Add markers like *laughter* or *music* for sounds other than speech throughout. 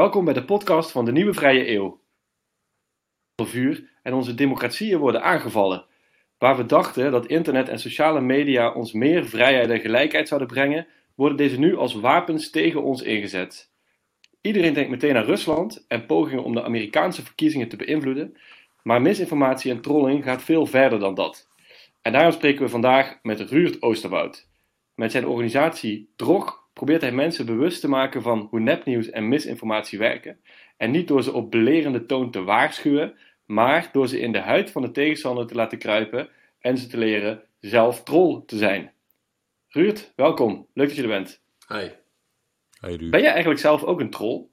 Welkom bij de podcast van de Nieuwe Vrije Eeuw. Vuur en onze democratieën worden aangevallen. Waar we dachten dat internet en sociale media ons meer vrijheid en gelijkheid zouden brengen, worden deze nu als wapens tegen ons ingezet. Iedereen denkt meteen aan Rusland en pogingen om de Amerikaanse verkiezingen te beïnvloeden, maar misinformatie en trolling gaat veel verder dan dat. En daarom spreken we vandaag met Ruurt Oosterwoud. Met zijn organisatie Drog probeert hij mensen bewust te maken van hoe nepnieuws en misinformatie werken. En niet door ze op belerende toon te waarschuwen, maar door ze in de huid van de tegenstander te laten kruipen en ze te leren zelf troll te zijn. Ruurt, welkom. Leuk dat je er bent. Hi. Hi Ruud. Ben jij eigenlijk zelf ook een troll?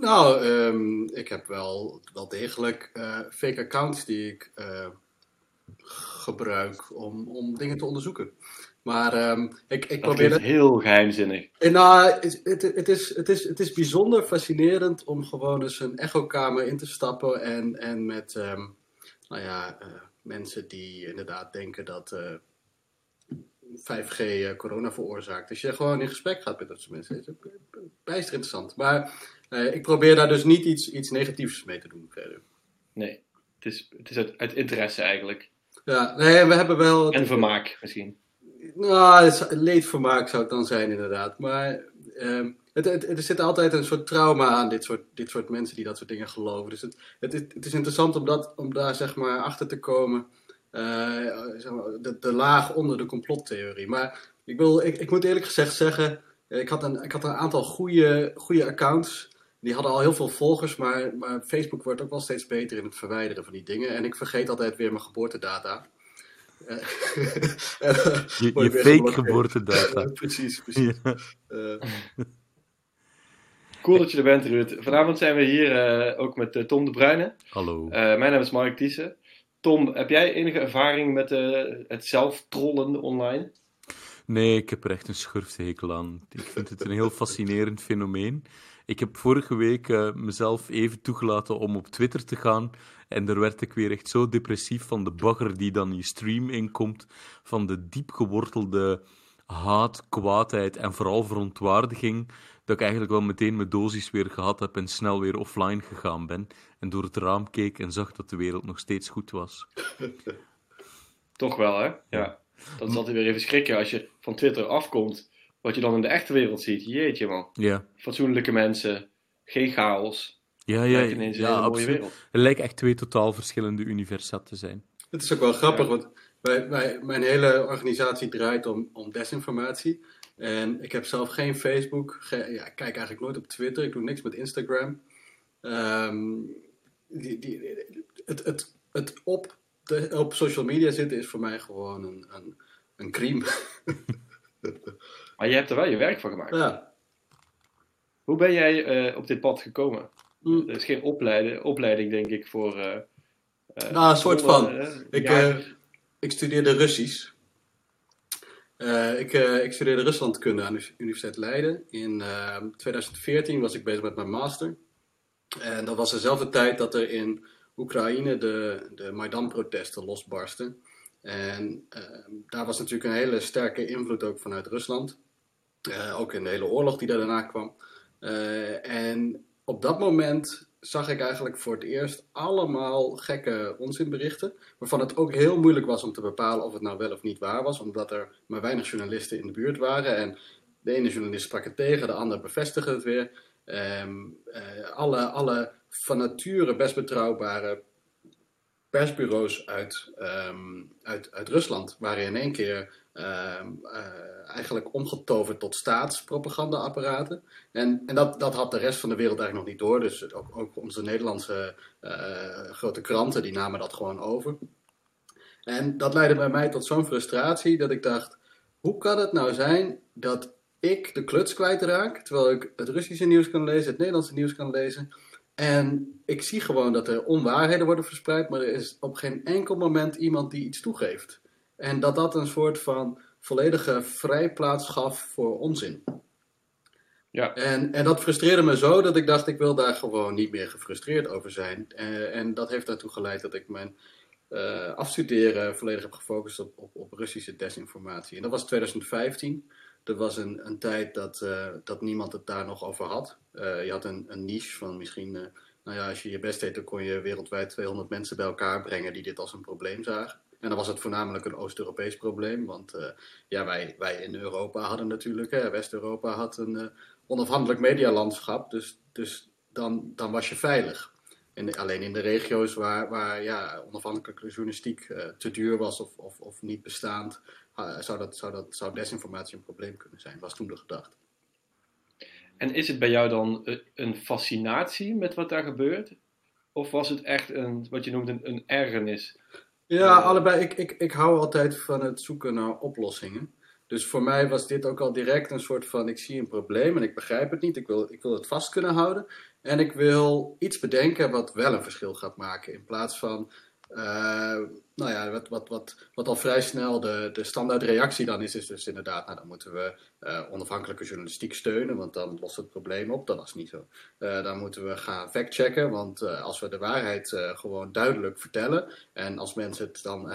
Nou, um, ik heb wel, wel degelijk uh, fake accounts die ik uh, gebruik om, om dingen te onderzoeken. Maar um, ik, ik dat probeer. Het heel geheimzinnig. En, nou, het, het, het, is, het, is, het is bijzonder fascinerend om gewoon eens een echokamer in te stappen en, en met um, nou ja, uh, mensen die inderdaad denken dat uh, 5G uh, corona veroorzaakt. Dus je gewoon in gesprek gaat met dat soort mensen. Het is bijster interessant. Maar ik probeer daar dus niet iets, iets negatiefs mee te doen verder. Nee, het is, het is uit, uit interesse eigenlijk. Ja, nee, we hebben wel. En vermaak misschien. Nou, leedvermaak zou het dan zijn, inderdaad. Maar um, het, het, er zit altijd een soort trauma aan dit soort, dit soort mensen die dat soort dingen geloven. Dus het, het, het is interessant om, dat, om daar zeg maar achter te komen. Uh, zeg maar, de, de, laag onder de complottheorie. Maar ik, wil, ik, ik moet eerlijk gezegd zeggen, ik had een, ik had een aantal goede, goede accounts. Die hadden al heel veel volgers, maar, maar Facebook wordt ook wel steeds beter in het verwijderen van die dingen. En ik vergeet altijd weer mijn geboortedata. *laughs* je, je fake geboortedata. precies, precies. Ja. Uh. Cool dat je er bent, Ruud. Vanavond zijn we hier uh, ook met uh, Tom de Bruyne. Hallo. mijn naam is Mark Thiessen. Tom, heb jij enige ervaring met het zelf trollen online? Nee, ik heb er echt een schurfthekel aan. Ik vind het een heel fascinerend fenomeen. Ik heb vorige week uh, mezelf even toegelaten om op Twitter te gaan. En daar werd ik weer echt zo depressief van de bagger die dan je stream inkomt. Van de diep gewortelde haat, kwaadheid en vooral verontwaardiging. Dat ik eigenlijk wel meteen mijn dosis weer gehad heb en snel weer offline gegaan ben. En door het raam keek en zag dat de wereld nog steeds goed was. *laughs* Toch wel, hè? Ja. Dat is altijd weer even schrikken als je van Twitter afkomt wat je dan in de echte wereld ziet. Jeetje man. Ja. Fatsoenlijke mensen, geen chaos. Ja, ja, ja. Het lijkt echt twee totaal verschillende universa te zijn. Het is ook wel grappig, want wij, wij, mijn hele organisatie draait om, om desinformatie. En ik heb zelf geen Facebook, ja, ik kijk eigenlijk nooit op Twitter, ik doe niks met Instagram. Um, die, die, het, het, het op, de, op social media zitten is voor mij gewoon een, een, een crime. *laughs* Maar je hebt er wel je werk van gemaakt. Ja. Hoe ben jij uh, op dit pad gekomen? Mm. Er is geen opleiding, opleiding denk ik, voor... Uh, uh, nou, een soort van. ik, ik studeerde Russisch. ik, ik studeerde Ruslandkunde aan de Universiteit Leiden. In 2014 was ik bezig met mijn master. En dat was dezelfde tijd dat er in Oekraïne de, de Maidan-protesten losbarsten. En daar was natuurlijk een hele sterke invloed ook vanuit Rusland. Uh, ook in de hele oorlog die daarna kwam. Uh, en op dat moment zag ik eigenlijk voor het eerst allemaal gekke onzinberichten. Waarvan het ook heel moeilijk was om te bepalen of het nou wel of niet waar was. Omdat er maar weinig journalisten in de buurt waren. En de ene journalist sprak het tegen, de ander bevestigde het weer. Um, uh, alle, alle van nature best betrouwbare persbureaus uit, um, uit, uit Rusland waren in één keer uh, uh, eigenlijk omgetoverd tot staatspropagandaapparaten. En, en dat, dat had de rest van de wereld eigenlijk nog niet door. Dus ook, ook onze Nederlandse uh, grote kranten, die namen dat gewoon over. En dat leidde bij mij tot zo'n frustratie dat ik dacht, hoe kan het nou zijn dat ik de kluts kwijtraak, terwijl ik het Russische nieuws kan lezen, het Nederlandse nieuws kan lezen... En ik zie gewoon dat er onwaarheden worden verspreid, maar er is op geen enkel moment iemand die iets toegeeft. En dat dat een soort van volledige vrijplaats gaf voor onzin. Ja. En, en dat frustreerde me zo dat ik dacht, ik wil daar gewoon niet meer gefrustreerd over zijn. Uh, en dat heeft ertoe geleid dat ik mijn uh, afstuderen volledig heb gefocust op, op, op, Russische desinformatie. En dat was 2015. Er was een, een tijd dat, dat niemand het daar nog over had. je had een, een niche van misschien, nou ja, als je je best deed, dan kon je wereldwijd 200 mensen bij elkaar brengen die dit als een probleem zagen. En dan was het voornamelijk een Oost-Europees probleem. Want uh, ja, wij, wij in Europa hadden natuurlijk, West-Europa had een uh, onafhankelijk medialandschap. Dus, dus dan, dan was je veilig. En alleen in de regio's waar, waar ja, onafhankelijke journalistiek uh, te duur was of, of, of niet bestaand, zou, dat, zou, dat, zou desinformatie een probleem kunnen zijn, was toen de gedachte. En is het bij jou dan een fascinatie met wat daar gebeurt? Of was het echt een, wat je noemt, een, een ergernis? Ja, allebei. Ik, ik, ik hou altijd van het zoeken naar oplossingen. Dus voor mij was dit ook al direct een soort van: ik zie een probleem en ik begrijp het niet. Ik wil, ik wil het vast kunnen houden. En ik wil iets bedenken wat wel een verschil gaat maken. In plaats van nou ja, wat, wat, wat, wat al vrij snel de, de standaard reactie dan is, is dus inderdaad, nou, dan moeten we uh, onafhankelijke journalistiek steunen, want dan lost het probleem op. Dat was niet zo. Uh, dan moeten we gaan factchecken, want als we de waarheid gewoon duidelijk vertellen en als mensen het dan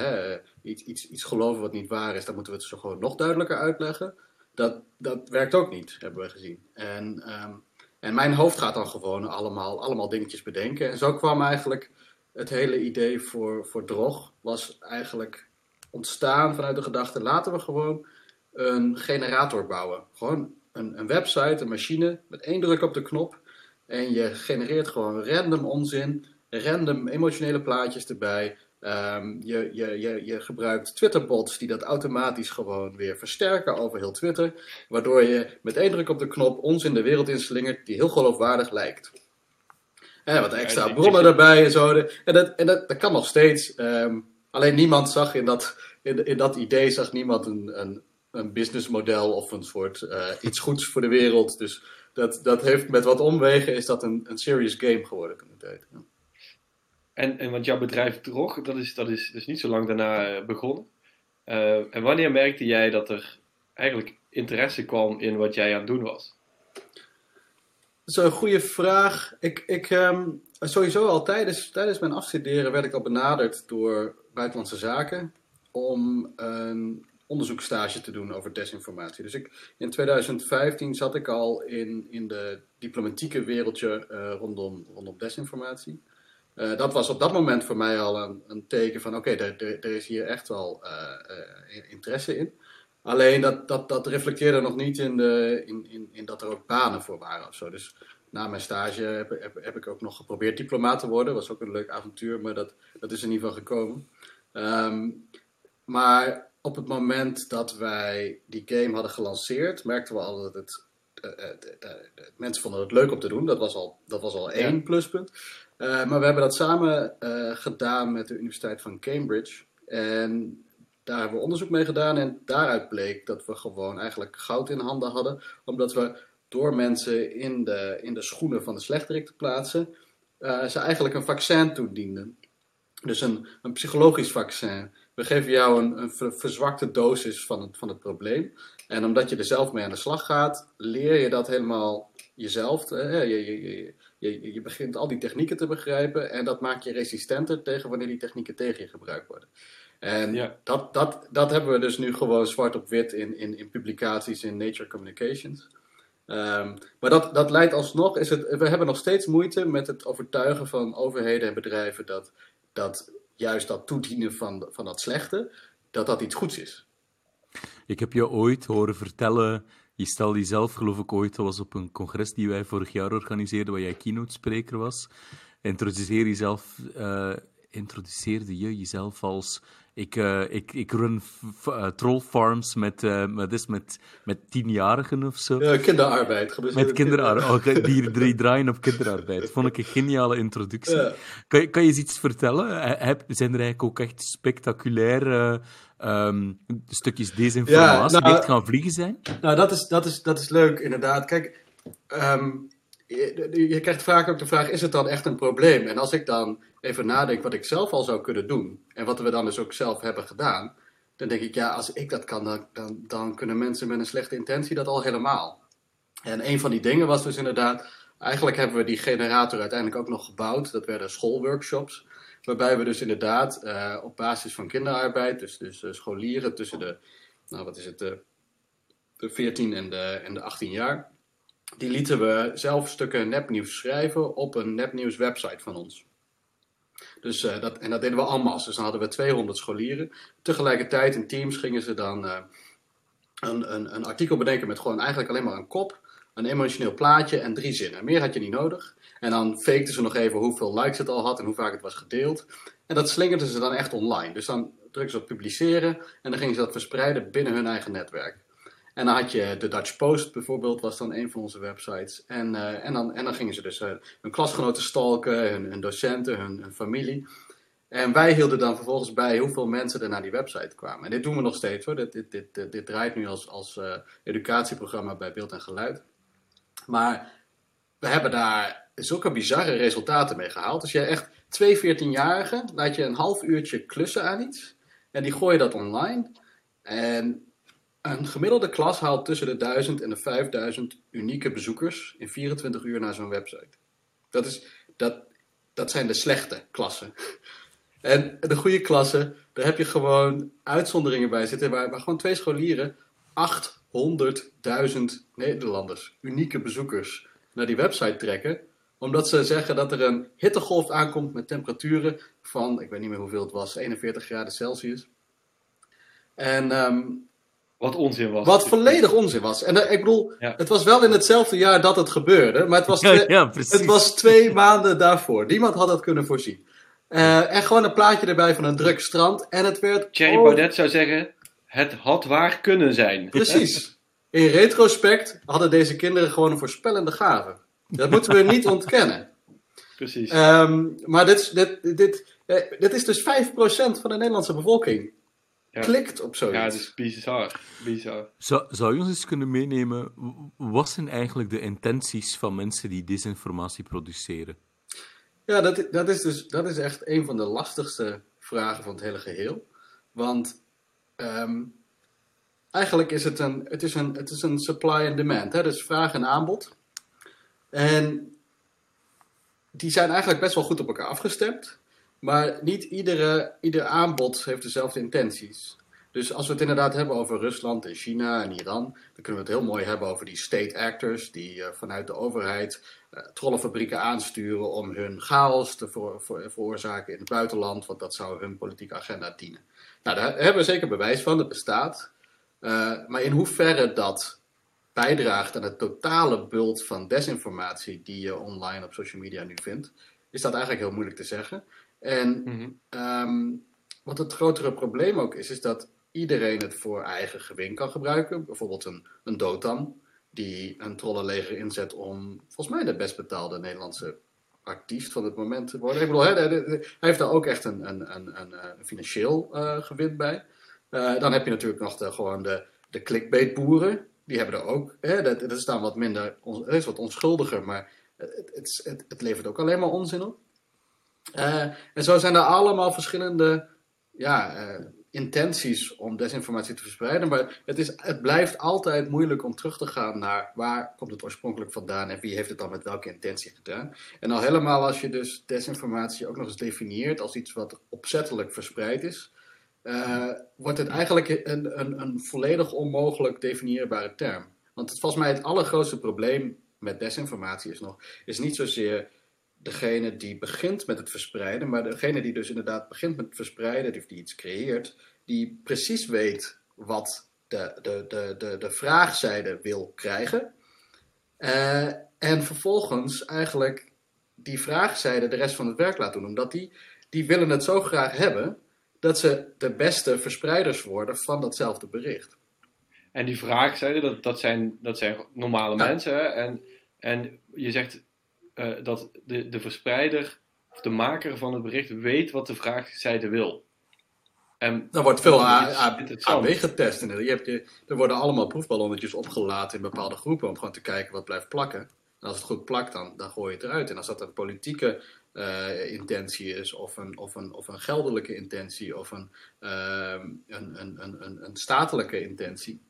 iets, iets, iets geloven wat niet waar is, dan moeten we het zo gewoon nog duidelijker uitleggen. Dat, dat werkt ook niet, hebben we gezien. En, um, en mijn hoofd gaat dan gewoon allemaal, allemaal dingetjes bedenken. En zo kwam eigenlijk het hele idee voor, voor Drog was eigenlijk ontstaan vanuit de gedachte: laten we gewoon een generator bouwen. Gewoon een, een website, een machine met één druk op de knop. En je genereert gewoon random onzin, random emotionele plaatjes erbij. Um, je, je, je, je gebruikt Twitterbots die dat automatisch gewoon weer versterken over heel Twitter. Waardoor je met één druk op de knop onzin de wereld inslingert die heel geloofwaardig lijkt. Wat extra bronnen erbij en zo. En dat, en dat, dat kan nog steeds. Um, alleen niemand zag in dat, in, in dat idee zag niemand een, een, een businessmodel of een soort uh, iets goeds voor de wereld. Dus dat, dat heeft met wat omwegen is dat een, een serious game geworden in de tijd. Ja. En, en want jouw bedrijf Drog, dat is, dat is dus niet zo lang daarna eh, begonnen. Uh, en wanneer merkte jij dat er eigenlijk interesse kwam in wat jij aan het doen was? Dat is een goede vraag. Ik, ik, um, sowieso al tijdens, tijdens mijn afstuderen werd ik al benaderd door Buitenlandse Zaken om een onderzoekstage te doen over desinformatie. Dus ik, in 2015 zat ik al in, in de diplomatieke wereldje uh, rondom, rondom desinformatie. Uh, dat was op dat moment voor mij al een, een teken van: oké, okay, er, is hier echt wel uh, interesse in. Alleen dat, dat, dat reflecteerde nog niet in, de, in, in, in dat er ook banen voor waren of zo. Dus na mijn stage heb, heb, heb ik ook nog geprobeerd diplomaat te worden. Dat was ook een leuk avontuur, maar dat, dat is in ieder geval gekomen. Um, maar op het moment dat wij die game hadden gelanceerd, merkten we al dat het. Uh, uh, uh, mensen vonden het leuk om te doen. Dat was al, dat was al één ja. pluspunt. maar we hebben dat samen gedaan met de Universiteit van Cambridge. En daar hebben we onderzoek mee gedaan en daaruit bleek dat we gewoon eigenlijk goud in handen hadden. Omdat we door mensen in de, in de schoenen van de slechterik te plaatsen, uh, ze eigenlijk een vaccin toedienden. Dus een, een psychologisch vaccin. We geven jou een, een verzwakte dosis van het, van het probleem. En omdat je er zelf mee aan de slag gaat, leer je dat helemaal jezelf. Je, je, je, je, je begint al die technieken te begrijpen en dat maakt je resistenter tegen wanneer die technieken tegen je gebruikt worden. En ja. dat, dat, dat hebben we dus nu gewoon zwart op wit in, in, in publicaties in Nature Communications. Um, maar dat, dat leidt alsnog, is het, we hebben nog steeds moeite met het overtuigen van overheden en bedrijven dat, dat juist dat toedienen van, van dat slechte, dat dat iets goeds is. Ik heb je ooit horen vertellen, je stelde jezelf geloof ik ooit, dat was op een congres die wij vorig jaar organiseerden, waar jij keynote spreker was. Introduceer jezelf, uh, introduceerde je jezelf als ik, uh, ik, ik run uh, troll farms met, uh, met, met, met tienjarigen of zo. Ja, kinderarbeid. Met kinderarbeid. Oh, die, die *laughs* draaien op kinderarbeid. Vond ik een geniale introductie. Ja. Kan, je, kan je eens iets vertellen? Heb, zijn er eigenlijk ook echt spectaculaire um, stukjes desinformatie ja, nou, die echt gaan vliegen zijn? Nou, dat is, dat is, dat is leuk, inderdaad. Kijk, um, je, je, krijgt vaak ook de vraag: is het dan echt een probleem? En als ik dan even nadenk wat ik zelf al zou kunnen doen, en wat we dan dus ook zelf hebben gedaan, dan denk ik: ja, als ik dat kan, dan, dan, kunnen mensen met een slechte intentie dat al helemaal. En een van die dingen was dus inderdaad: eigenlijk hebben we die generator uiteindelijk ook nog gebouwd. Dat werden schoolworkshops. Waarbij we dus inderdaad uh, op basis van kinderarbeid, dus, dus uh, scholieren tussen de, nou wat is het, uh, de 14 en de, en de 18 jaar, die lieten we zelf stukken nepnieuws schrijven op een nepnieuws website van ons. Dus, uh, dat, en dat deden we allemaal. Dus dan hadden we 200 scholieren. Tegelijkertijd in teams gingen ze dan uh, een, een, een artikel bedenken met gewoon eigenlijk alleen maar een kop, een emotioneel plaatje en drie zinnen. Meer had je niet nodig. En dan fakten ze nog even hoeveel likes het al had en hoe vaak het was gedeeld. En dat slingerden ze dan echt online. Dus dan drukten ze op publiceren en dan gingen ze dat verspreiden binnen hun eigen netwerk. En dan had je de Dutch Post bijvoorbeeld, was dan een van onze websites. En, uh, en, dan, en dan gingen ze dus uh, hun klasgenoten stalken, hun, docenten, hun, familie. En wij hielden dan vervolgens bij hoeveel mensen er naar die website kwamen. En dit doen we nog steeds hoor. Dit, dit, dit, dit, draait nu als, als uh, educatieprogramma bij Beeld en Geluid. Maar we hebben daar zulke bizarre resultaten mee gehaald. Dus jij echt twee 14-jarigen laat je een half uurtje klussen aan iets. En die gooi je dat online. En een gemiddelde klas haalt tussen de 1000 en de 5000 unieke bezoekers in 24 uur naar zo'n website. Dat, is, dat, dat zijn de slechte klassen. *laughs* En de goede klassen, daar heb je gewoon uitzonderingen bij zitten, waar, waar gewoon twee scholieren 800.000 Nederlanders, unieke bezoekers, naar die website trekken. Omdat ze zeggen dat er een hittegolf aankomt met temperaturen van, ik weet niet meer hoeveel het was, 41 graden Celsius. En um, wat onzin was. Wat volledig onzin was. En uh, ik bedoel, ja. het was wel in hetzelfde jaar dat het gebeurde, maar het was twee, ja, ja, het was twee maanden daarvoor. Niemand had dat kunnen voorzien. Uh, en gewoon een plaatje erbij van een druk strand en het werd... Thierry oh... Baudet zou zeggen, het had waar kunnen zijn. *laughs* Precies. In retrospect hadden deze kinderen gewoon een voorspellende gave. Dat moeten we niet ontkennen. Precies. Um, maar dit, dit, dit, uh, dit is dus 5% van de Nederlandse bevolking ja. klikt op zoiets. Ja, het is bizar. bizar. Zou, zou je ons eens kunnen meenemen, wat zijn eigenlijk de intenties van mensen die disinformatie produceren? Ja, dat, dat, is dus, dat is echt een van de lastigste vragen van het hele geheel. Want um, eigenlijk is het een, het is een, het is een supply and demand. Hè? Dus vraag en aanbod. En die zijn eigenlijk best wel goed op elkaar afgestemd. Maar niet iedere, ieder aanbod heeft dezelfde intenties. Dus als we het inderdaad hebben over Rusland en China en Iran, dan kunnen we het heel mooi hebben over die state actors die uh, vanuit de overheid uh, trollenfabrieken aansturen om hun chaos te voor, voor, veroorzaken in het buitenland, want dat zou hun politieke agenda dienen. Nou, daar hebben we zeker bewijs van, dat bestaat. Uh, maar in hoeverre dat bijdraagt aan het totale bult van desinformatie die je online op social media nu vindt, is dat eigenlijk heel moeilijk te zeggen. En mm um, wat het grotere probleem ook is, is dat iedereen het voor eigen gewin kan gebruiken. Bijvoorbeeld een, een Dotan, die een trollenleger inzet om volgens mij de best betaalde Nederlandse artiest van het moment te worden. Ik bedoel, hè, hij heeft daar ook echt een, een, een, een, financieel uh, gewin bij. Uh, dan heb je natuurlijk nog de, gewoon de, de clickbait-boeren. Die hebben er ook. Hè, dat, dat is dan wat minder, is wat onschuldiger, maar het, het, het levert ook alleen maar onzin op. Uh, en zo zijn er allemaal verschillende ja, uh, intenties om desinformatie te verspreiden. Maar het, is, het blijft altijd moeilijk om terug te gaan naar waar komt het oorspronkelijk vandaan en wie heeft het dan met welke intentie gedaan. En al helemaal als je dus desinformatie ook nog eens definieert als iets wat opzettelijk verspreid is. Uh, wordt het eigenlijk een, een, een volledig onmogelijk definieerbare term. Want het, volgens mij het allergrootste probleem met desinformatie is nog, is niet zozeer degene die begint met het verspreiden, maar degene die dus inderdaad begint met het verspreiden, die, die iets creëert, die precies weet wat de, de, de, de, de vraagzijde wil krijgen. Uh, en vervolgens eigenlijk die vraagzijde de rest van het werk laat doen. Omdat die, die willen het zo graag hebben dat ze de beste verspreiders worden van datzelfde bericht. En die vraagzijde, dat, dat, zijn, dat zijn normale ja. mensen. En, en je zegt uh, dat de, de verspreider of de maker van het bericht weet wat de vraagzijde wil. En er wordt veel AB getest. En je hebt je, er worden allemaal proefballonnetjes opgelaten in bepaalde groepen om gewoon te kijken wat blijft plakken. En als het goed plakt, dan, dan gooi je het eruit. En als dat een politieke uh, intentie is, of een, of, een, of een geldelijke intentie, of een, uh, een, een, een, een statelijke intentie,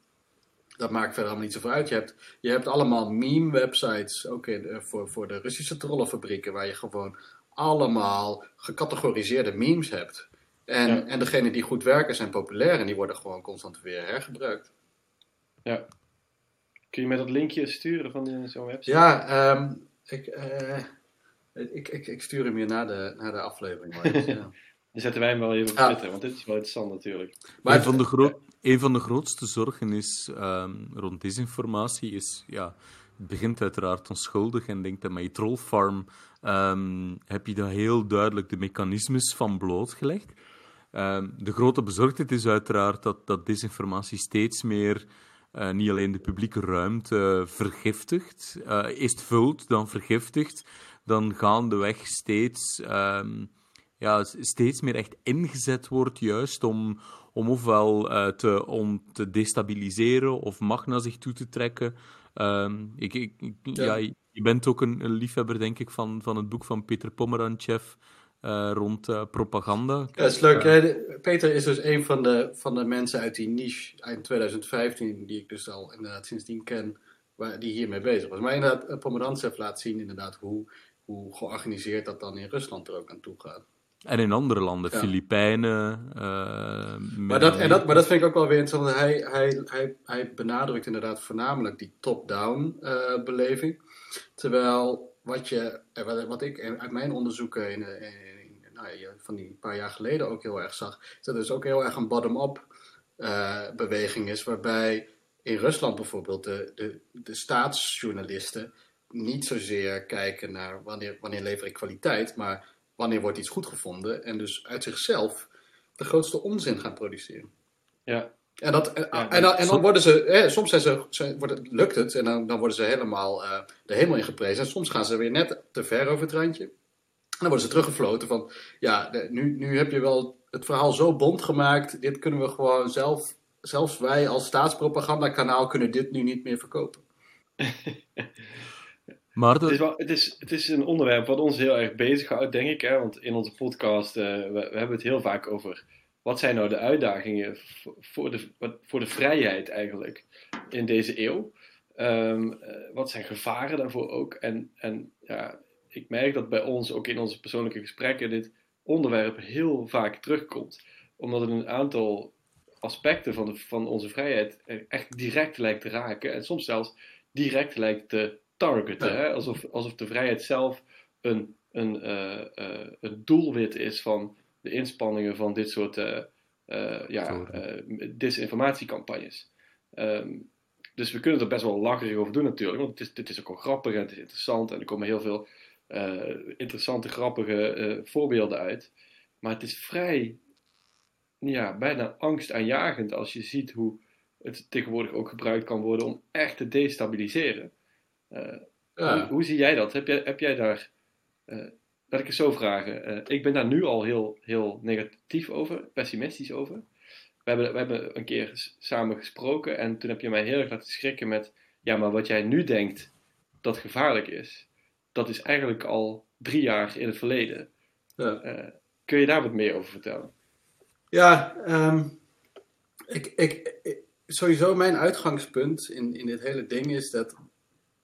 dat maakt verder allemaal niet zoveel uit. Je hebt, je hebt allemaal meme-websites, ook in, voor, voor de Russische trollenfabrieken, waar je gewoon allemaal gecategoriseerde memes hebt. En, ja. en degenen die goed werken zijn populair en die worden gewoon constant weer hergebruikt. Ja. Kun je mij dat linkje sturen van zo'n website? Ja, ehm, ik, ik, ik, ik, stuur hem je na de, na de aflevering. Maar, *laughs* ja. Dan zetten wij hem wel even op Twitter, want dit is wel interessant natuurlijk. Maar een, van de groot, een van de grootste zorgen is um, rond desinformatie is, ja, het begint uiteraard onschuldig en denkt dat met trollfarm um, heb je daar heel duidelijk de mechanismes van blootgelegd. Um, de grote bezorgdheid is uiteraard dat, dat desinformatie steeds meer uh, niet alleen de publieke ruimte vergiftigt, uh, eerst vult, dan vergiftigt, dan gaandeweg steeds, um, ja, steeds meer echt ingezet wordt juist om, om ofwel uh, te, om te destabiliseren of macht naar zich toe te trekken. Um, ik, ik, ja. ja. je bent ook een, een, liefhebber, denk ik, van, van het boek van Peter Pomerantjev uh, rond uh, propaganda. Ja, dat is leuk. Uh, Peter is dus een van de, van de mensen uit die niche uit 2015, die ik dus al inderdaad sindsdien ken, waar, die hiermee bezig was. Maar inderdaad, Pomerantjev laat zien inderdaad hoe, hoe georganiseerd dat dan in Rusland er ook aan toe gaat. En in andere landen, ja. Filipijnen. Uh, maar, dat, en dat, maar dat vind ik ook wel weer interessant. Hij, hij, hij, hij benadrukt inderdaad voornamelijk die top-down uh, beleving. Terwijl wat, je, wat ik uit mijn onderzoeken in, in, nou, van die paar jaar geleden ook heel erg zag, is dat dus ook heel erg een bottom-up uh, beweging is. Waarbij in Rusland bijvoorbeeld de, de, de staatsjournalisten niet zozeer kijken naar wanneer, wanneer lever ik kwaliteit, maar wanneer wordt iets goed gevonden en dus uit zichzelf de grootste onzin gaan produceren. Ja. En, dat, en, en, dan, en dan worden ze, soms zijn ze, wordt lukt het en dan, dan worden ze helemaal uh, de hemel in geprezen. En soms gaan ze weer net te ver over het randje. En dan worden ze teruggefloten van, ja, nu, nu heb je wel het verhaal zo bond gemaakt, dit kunnen we gewoon zelf, zelfs wij als staatspropagandakanaal kunnen dit nu niet meer verkopen. *laughs* Maar het, is wel, het, is, het is een onderwerp wat ons heel erg bezighoudt, denk ik. Hè? Want in onze podcast, uh, we, we, hebben het heel vaak over wat zijn nou de uitdagingen voor de, voor de vrijheid eigenlijk in deze eeuw. Um, uh, wat zijn gevaren daarvoor ook? En, en ja, ik merk dat bij ons, ook in onze persoonlijke gesprekken, dit onderwerp heel vaak terugkomt. Omdat het een aantal aspecten van, de, van onze vrijheid echt direct lijkt te raken. En soms zelfs direct lijkt te targeten. Hè? Alsof, alsof de vrijheid zelf een, een, uh, uh, een doelwit is van de inspanningen van dit soort uh, ja, disinformatiecampagnes. Um, dus we kunnen er best wel lacherig over doen natuurlijk, want het is, dit is ook wel grappig en het is interessant en er komen heel veel interessante, grappige voorbeelden uit. Maar het is vrij, ja, bijna angstaanjagend als je ziet hoe het tegenwoordig ook gebruikt kan worden om echt te destabiliseren. Uh, ja. hoe, hoe, zie jij dat? Heb jij, heb jij daar, uh, laat ik het zo vragen, uh, ik ben daar nu al heel, heel negatief over, pessimistisch over. We hebben, we hebben een keer samen gesproken en toen heb je mij heel erg laten schrikken met, ja, maar wat jij nu denkt dat gevaarlijk is, dat is eigenlijk al drie jaar in het verleden. Ja. kun je daar wat meer over vertellen? Ja, um, ik, ik, ik, sowieso mijn uitgangspunt in, in dit hele ding is dat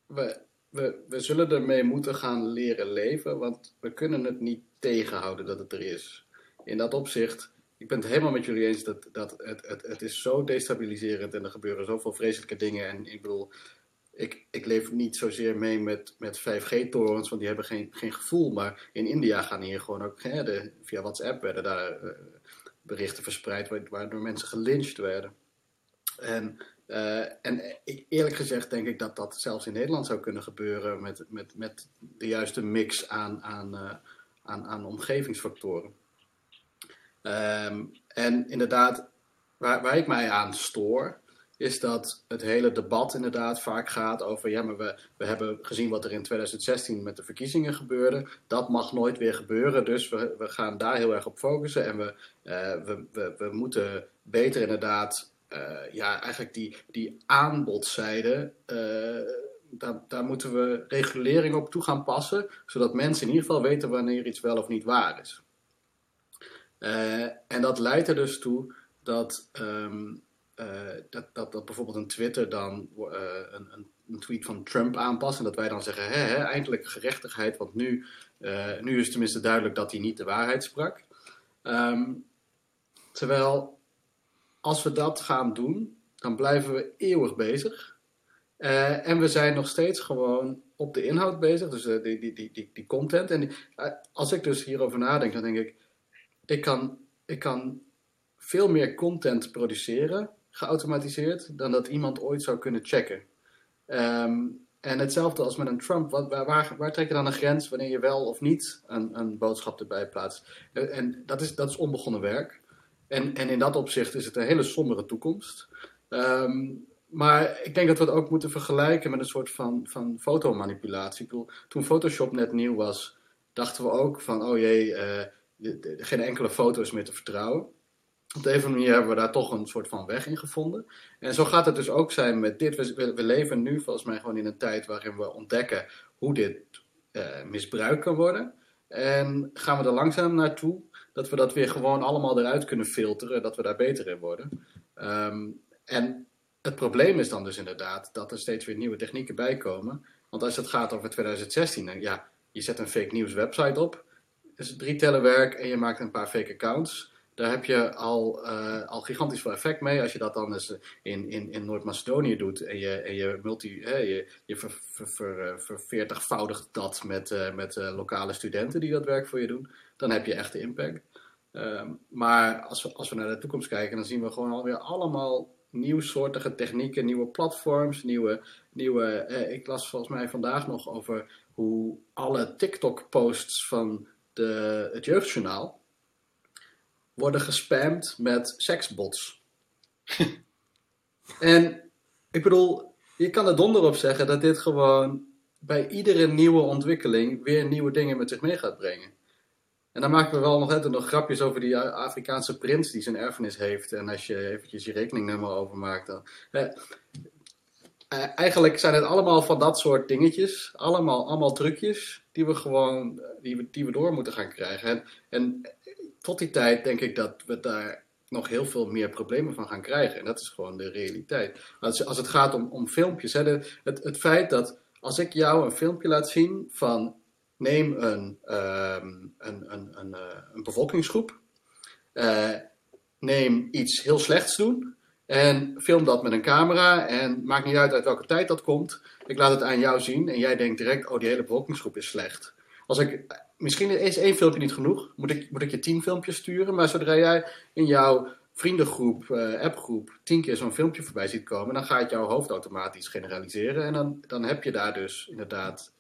we, we, we zullen ermee moeten gaan leren leven, want we kunnen het niet tegenhouden dat het er is. In dat opzicht, ik ben het helemaal met jullie eens dat, dat het, het, het is zo destabiliserend en er gebeuren zoveel vreselijke dingen. En ik bedoel, ik, ik leef niet zozeer mee met, met 5G-torens, want die hebben geen, geen gevoel. Maar in India gaan hier gewoon ook, hè, via WhatsApp werden daar uh, berichten verspreid waardoor mensen gelyncht werden. En uh, en eerlijk gezegd denk ik dat dat zelfs in Nederland zou kunnen gebeuren met, met, met de juiste mix aan, aan, uh, aan, aan omgevingsfactoren. Um, en inderdaad, waar, waar ik mij aan stoor, is dat het hele debat inderdaad vaak gaat over, ja, maar we, we hebben gezien wat er in 2016 met de verkiezingen gebeurde. Dat mag nooit weer gebeuren, dus we, we gaan daar heel erg op focussen. En we, uh, we, we, we moeten beter inderdaad uh, ja, eigenlijk die, die aanbodzijde, uh, daar, daar moeten we regulering op toe gaan passen, zodat mensen in ieder geval weten wanneer iets wel of niet waar is. Uh, en dat leidt er dus toe dat, um, dat, dat, dat bijvoorbeeld een Twitter dan een, een, tweet van Trump aanpast en dat wij dan zeggen, hè, hè, eindelijk gerechtigheid, want nu, nu is tenminste duidelijk dat hij niet de waarheid sprak. Um, terwijl als we dat gaan doen, dan blijven we eeuwig bezig. Uh, en we zijn nog steeds gewoon op de inhoud bezig, dus uh, die, die, die, die, content. En uh, als ik dus hierover nadenk, dan denk ik, ik kan, ik kan veel meer content produceren, geautomatiseerd, dan dat iemand ooit zou kunnen checken. Um, en hetzelfde als met een Trump. Wat, waar, waar, trek je dan een grens wanneer je wel of niet een, een boodschap erbij plaatst? En dat is, dat is onbegonnen werk. En, en in dat opzicht is het een hele sombere toekomst. Um, maar ik denk dat we het ook moeten vergelijken met een soort van, van fotomanipulatie. Toen Photoshop net nieuw was, dachten we ook van, oh jee, uh, geen enkele foto is meer te vertrouwen. Op de een manier hebben we daar toch een soort van weg in gevonden. En zo gaat het dus ook zijn met dit. We, we leven nu volgens mij gewoon in een tijd waarin we ontdekken hoe dit uh, misbruikt kan worden. En gaan we er langzaam naartoe dat we dat weer gewoon allemaal eruit kunnen filteren, dat we daar beter in worden. Um, en het probleem is dan dus inderdaad dat er steeds weer nieuwe technieken bij komen. Want als het gaat over 2016, dan, ja, je zet een fake news website op, is drie tellen werk en je maakt een paar fake accounts. Daar heb je al, uh, al gigantisch veel effect mee. Als je dat dan eens in, in, in Noord-Macedonië doet en je, en je, multi, je, je ver, ver, ver, verveertigvoudigt dat met, met lokale studenten die dat werk voor je doen, dan heb je echt impact. Um, maar als we, als we naar de toekomst kijken, dan zien we gewoon alweer allemaal nieuwsoortige technieken, nieuwe platforms, nieuwe. nieuwe eh, ik las volgens mij vandaag nog over hoe alle TikTok-posts van de, het Jeugdjournaal worden gespamd met seksbots. *laughs* en ik bedoel, je kan er donder op zeggen dat dit gewoon bij iedere nieuwe ontwikkeling weer nieuwe dingen met zich mee gaat brengen. En dan maken we wel nog, nog grapjes over die Afrikaanse prins die zijn erfenis heeft. En als je eventjes je rekeningnummer overmaakt, dan... Eh, eigenlijk zijn het allemaal van dat soort dingetjes. Allemaal, allemaal trucjes die we gewoon die we, die we door moeten gaan krijgen. En, en tot die tijd denk ik dat we daar nog heel veel meer problemen van gaan krijgen. En dat is gewoon de realiteit. Als, als het gaat om, om filmpjes, hè, het, het feit dat als ik jou een filmpje laat zien van neem een, um, een, een, een, uh, een, bevolkingsgroep, uh, neem iets heel slechts doen en film dat met een camera en maakt niet uit uit welke tijd dat komt. Ik laat het aan jou zien en jij denkt direct, oh die hele bevolkingsgroep is slecht. Als ik, misschien is één filmpje niet genoeg, moet ik, moet ik je tien filmpjes sturen, maar zodra jij in jouw vriendengroep, uh, appgroep, tien keer zo'n filmpje voorbij ziet komen, dan gaat jouw hoofd automatisch generaliseren en dan, dan heb je daar dus inderdaad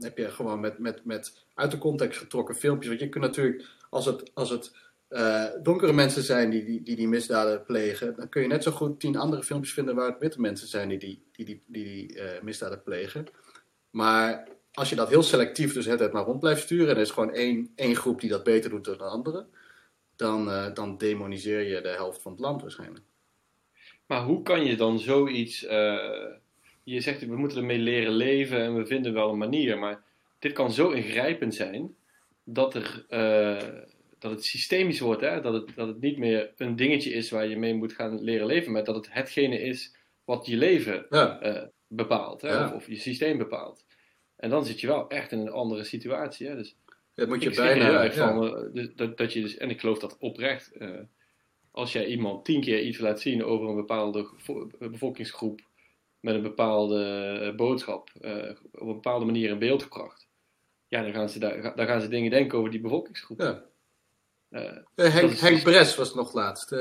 heb je gewoon met, met, met uit de context getrokken filmpjes. Want je kunt natuurlijk, als het, als het uh, donkere mensen zijn die die, die misdaden plegen, dan kun je net zo goed tien andere filmpjes vinden waar het witte mensen zijn die die, die, die, die, uh, misdaden plegen. Maar als je dat heel selectief dus het maar rond blijft sturen en er is gewoon één, één groep die dat beter doet dan de andere, dan, dan demoniseer je de helft van het land waarschijnlijk. Maar hoe kan je dan zoiets je zegt we moeten ermee leren leven en we vinden wel een manier, maar dit kan zo ingrijpend zijn dat, er, uh, dat het systemisch wordt, hè? Dat, het, dat het niet meer een dingetje is waar je mee moet gaan leren leven, maar dat het hetgene is wat je leven ja. uh, bepaalt, hè? Ja. Of, of, je systeem bepaalt. En dan zit je wel echt in een andere situatie. Hè? Dus dat moet je bijna. Van, uh, dus, dat, dat je dus, en ik geloof dat oprecht, als jij iemand tien keer iets laat zien over een bepaalde bevolkingsgroep met een bepaalde eh, boodschap uh, op een bepaalde manier in beeld gebracht. Ja, dan gaan ze, daar, dan gaan ze dingen denken over die bevolkingsgroep. Ja. Uh, Henk, Henk Bres was nog laatst.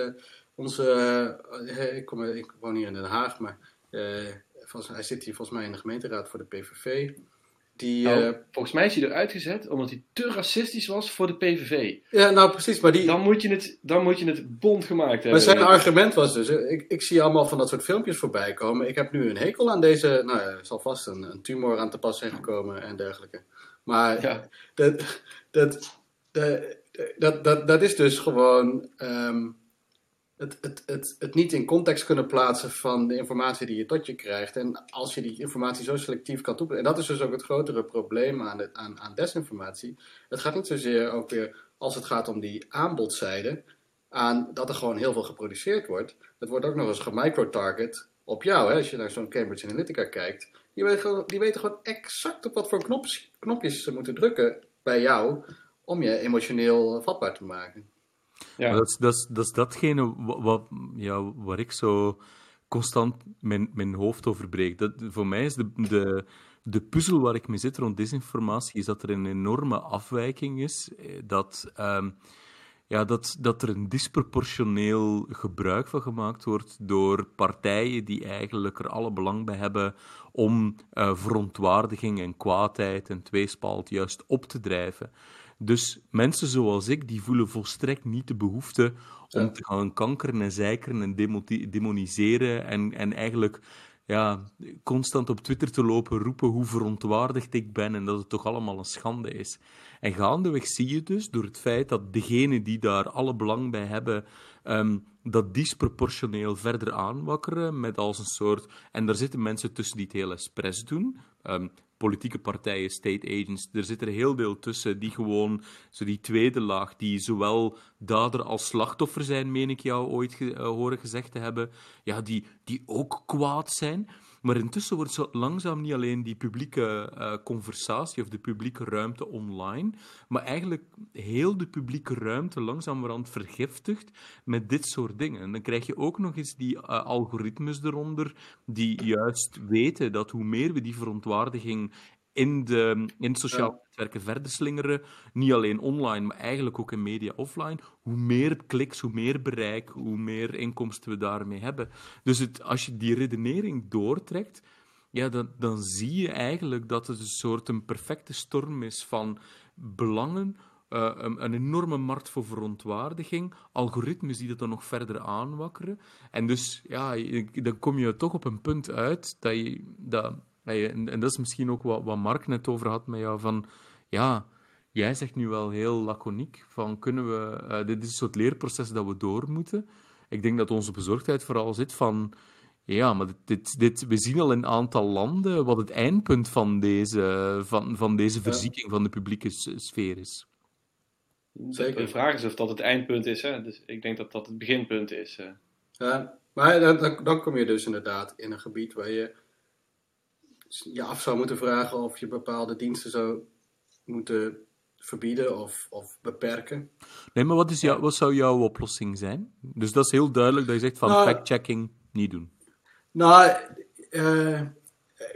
onze, ik, kom, ik woon hier in Den Haag, maar hij zit hier volgens mij in de gemeenteraad voor de PVV. Die, nou, uh, volgens mij is hij eruit gezet omdat hij te racistisch was voor de PVV. Ja, nou precies. Maar die... dan, moet je het, dan moet je het bond gemaakt hebben. Maar zijn argument was dus, ik, ik zie allemaal van dat soort filmpjes voorbij komen. Ik heb nu een hekel aan deze, nou ja, zal vast een, een tumor aan te pas zijn gekomen en dergelijke. Maar ja. dat, dat, dat, dat, dat, dat is dus gewoon... Um, het, het, het, het niet in context kunnen plaatsen van de informatie die je tot je krijgt. En als je die informatie zo selectief kan toepassen. En dat is dus ook het grotere probleem aan, aan, aan desinformatie. Het gaat niet zozeer ook weer, als het gaat om die aanbodzijde, aan dat er gewoon heel veel geproduceerd wordt. Het wordt ook nog eens gemicrotarget op jou. Hè? Als je naar zo'n Cambridge Analytica kijkt. Die weten, gewoon exact op wat voor knopjes ze moeten drukken bij jou om je emotioneel vatbaar te maken. Ja. Dat, is, dat, is, dat datgene wat, ja, waar ik zo constant mijn, mijn hoofd overbreekt. Dat, voor mij is de, de, de puzzel waar ik mee zit rond desinformatie, is dat er een enorme afwijking is. Eh, dat, ehm, ja, dat, dat er een disproportioneel gebruik van gemaakt wordt door partijen die eigenlijk er alle belang bij hebben om uh, verontwaardiging en kwaadheid en tweespalt juist op te drijven. Dus mensen zoals ik, die voelen volstrekt niet de behoefte om te gaan kankeren en zeikeren en demoniseren en, en eigenlijk ja, constant op Twitter te lopen roepen hoe verontwaardigd ik ben en dat het toch allemaal een schande is. En gaandeweg zie je dus, door het feit dat degenen die daar alle belang bij hebben, um, dat disproportioneel verder aanwakkeren, met als een soort... En daar zitten mensen tussen die het heel expres doen. Um, politieke partijen, state agents, er zit er heel veel tussen die gewoon, zo die tweede laag, die zowel dader als slachtoffer zijn, meen ik jou ooit ge uh, horen gezegd te hebben, ja, die, die ook kwaad zijn. Maar intussen wordt zo langzaam niet alleen die publieke uh, conversatie of de publieke ruimte online, maar eigenlijk heel de publieke ruimte langzamerhand vergiftigd met dit soort dingen. En dan krijg je ook nog eens die uh, algoritmes eronder, die juist weten dat hoe meer we die verontwaardiging in, de, in sociale netwerken verder slingeren, niet alleen online, maar eigenlijk ook in media offline, hoe meer kliks, hoe meer bereik, hoe meer inkomsten we daarmee hebben. Dus het, als je die redenering doortrekt, ja, dan, dan zie je eigenlijk dat het een soort een perfecte storm is van belangen, uh, een, een, enorme markt voor verontwaardiging, algoritmes die dat dan nog verder aanwakkeren. En dus, ja, dan kom je toch op een punt uit dat je... Dat, en, en, dat is misschien ook wat, wat Mark net over had met jou, van ja, jij zegt nu wel heel laconiek van kunnen we, uh, dit is een soort leerproces dat we door moeten. Ik denk dat onze bezorgdheid vooral zit van, ja, maar dit, dit, we zien al in een aantal landen wat het eindpunt van deze, van, van deze verzieking van de publieke sfeer is. Zeker. De vraag is of dat het eindpunt is. Hè? Dus ik denk dat dat het beginpunt is. Hè? Ja, maar dan, dan kom je dus inderdaad in een gebied waar je je af zou moeten vragen of je bepaalde diensten zou moeten verbieden of, of beperken. Nee, maar wat, is jou, wat zou jouw oplossing zijn? Dus dat is heel duidelijk dat je zegt van nou, fact-checking niet doen. Nou, uh,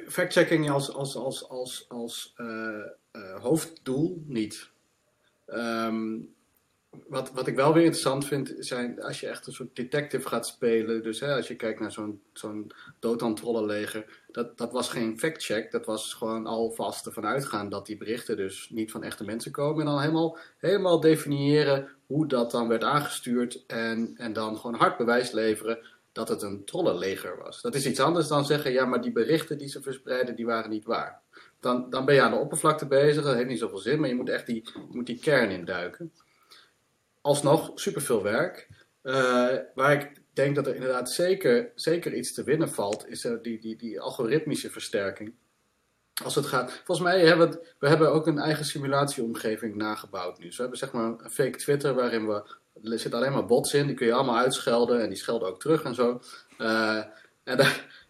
fact-checking als, als, als, als, als uh, uh, hoofddoel niet. Um, wat, wat ik wel weer interessant vind, zijn als je echt een soort detective gaat spelen. Dus hè, als je kijkt naar zo'n zo'n doodhandtrollenleger. Dat, dat was geen fact-check. Dat was gewoon alvast ervan uitgaan dat die berichten dus niet van echte mensen komen. En dan helemaal, helemaal definiëren hoe dat dan werd aangestuurd. En, en dan gewoon hard bewijs leveren dat het een trollenleger was. Dat is iets anders dan zeggen, ja, maar die berichten die ze verspreiden, die waren niet waar. Dan, dan ben je aan de oppervlakte bezig, dat heeft niet zoveel zin, maar je moet echt die, moet die kern induiken alsnog superveel werk. Uh, waar ik denk dat er inderdaad zeker, zeker iets te winnen valt, is uh, die, die, die algoritmische versterking. Als het gaat, volgens mij hebben we, we hebben ook een eigen simulatieomgeving nagebouwd nu. Dus we hebben zeg maar een fake Twitter waarin we, er zitten alleen maar bots in, die kun je allemaal uitschelden en die schelden ook terug en zo. Uh, en,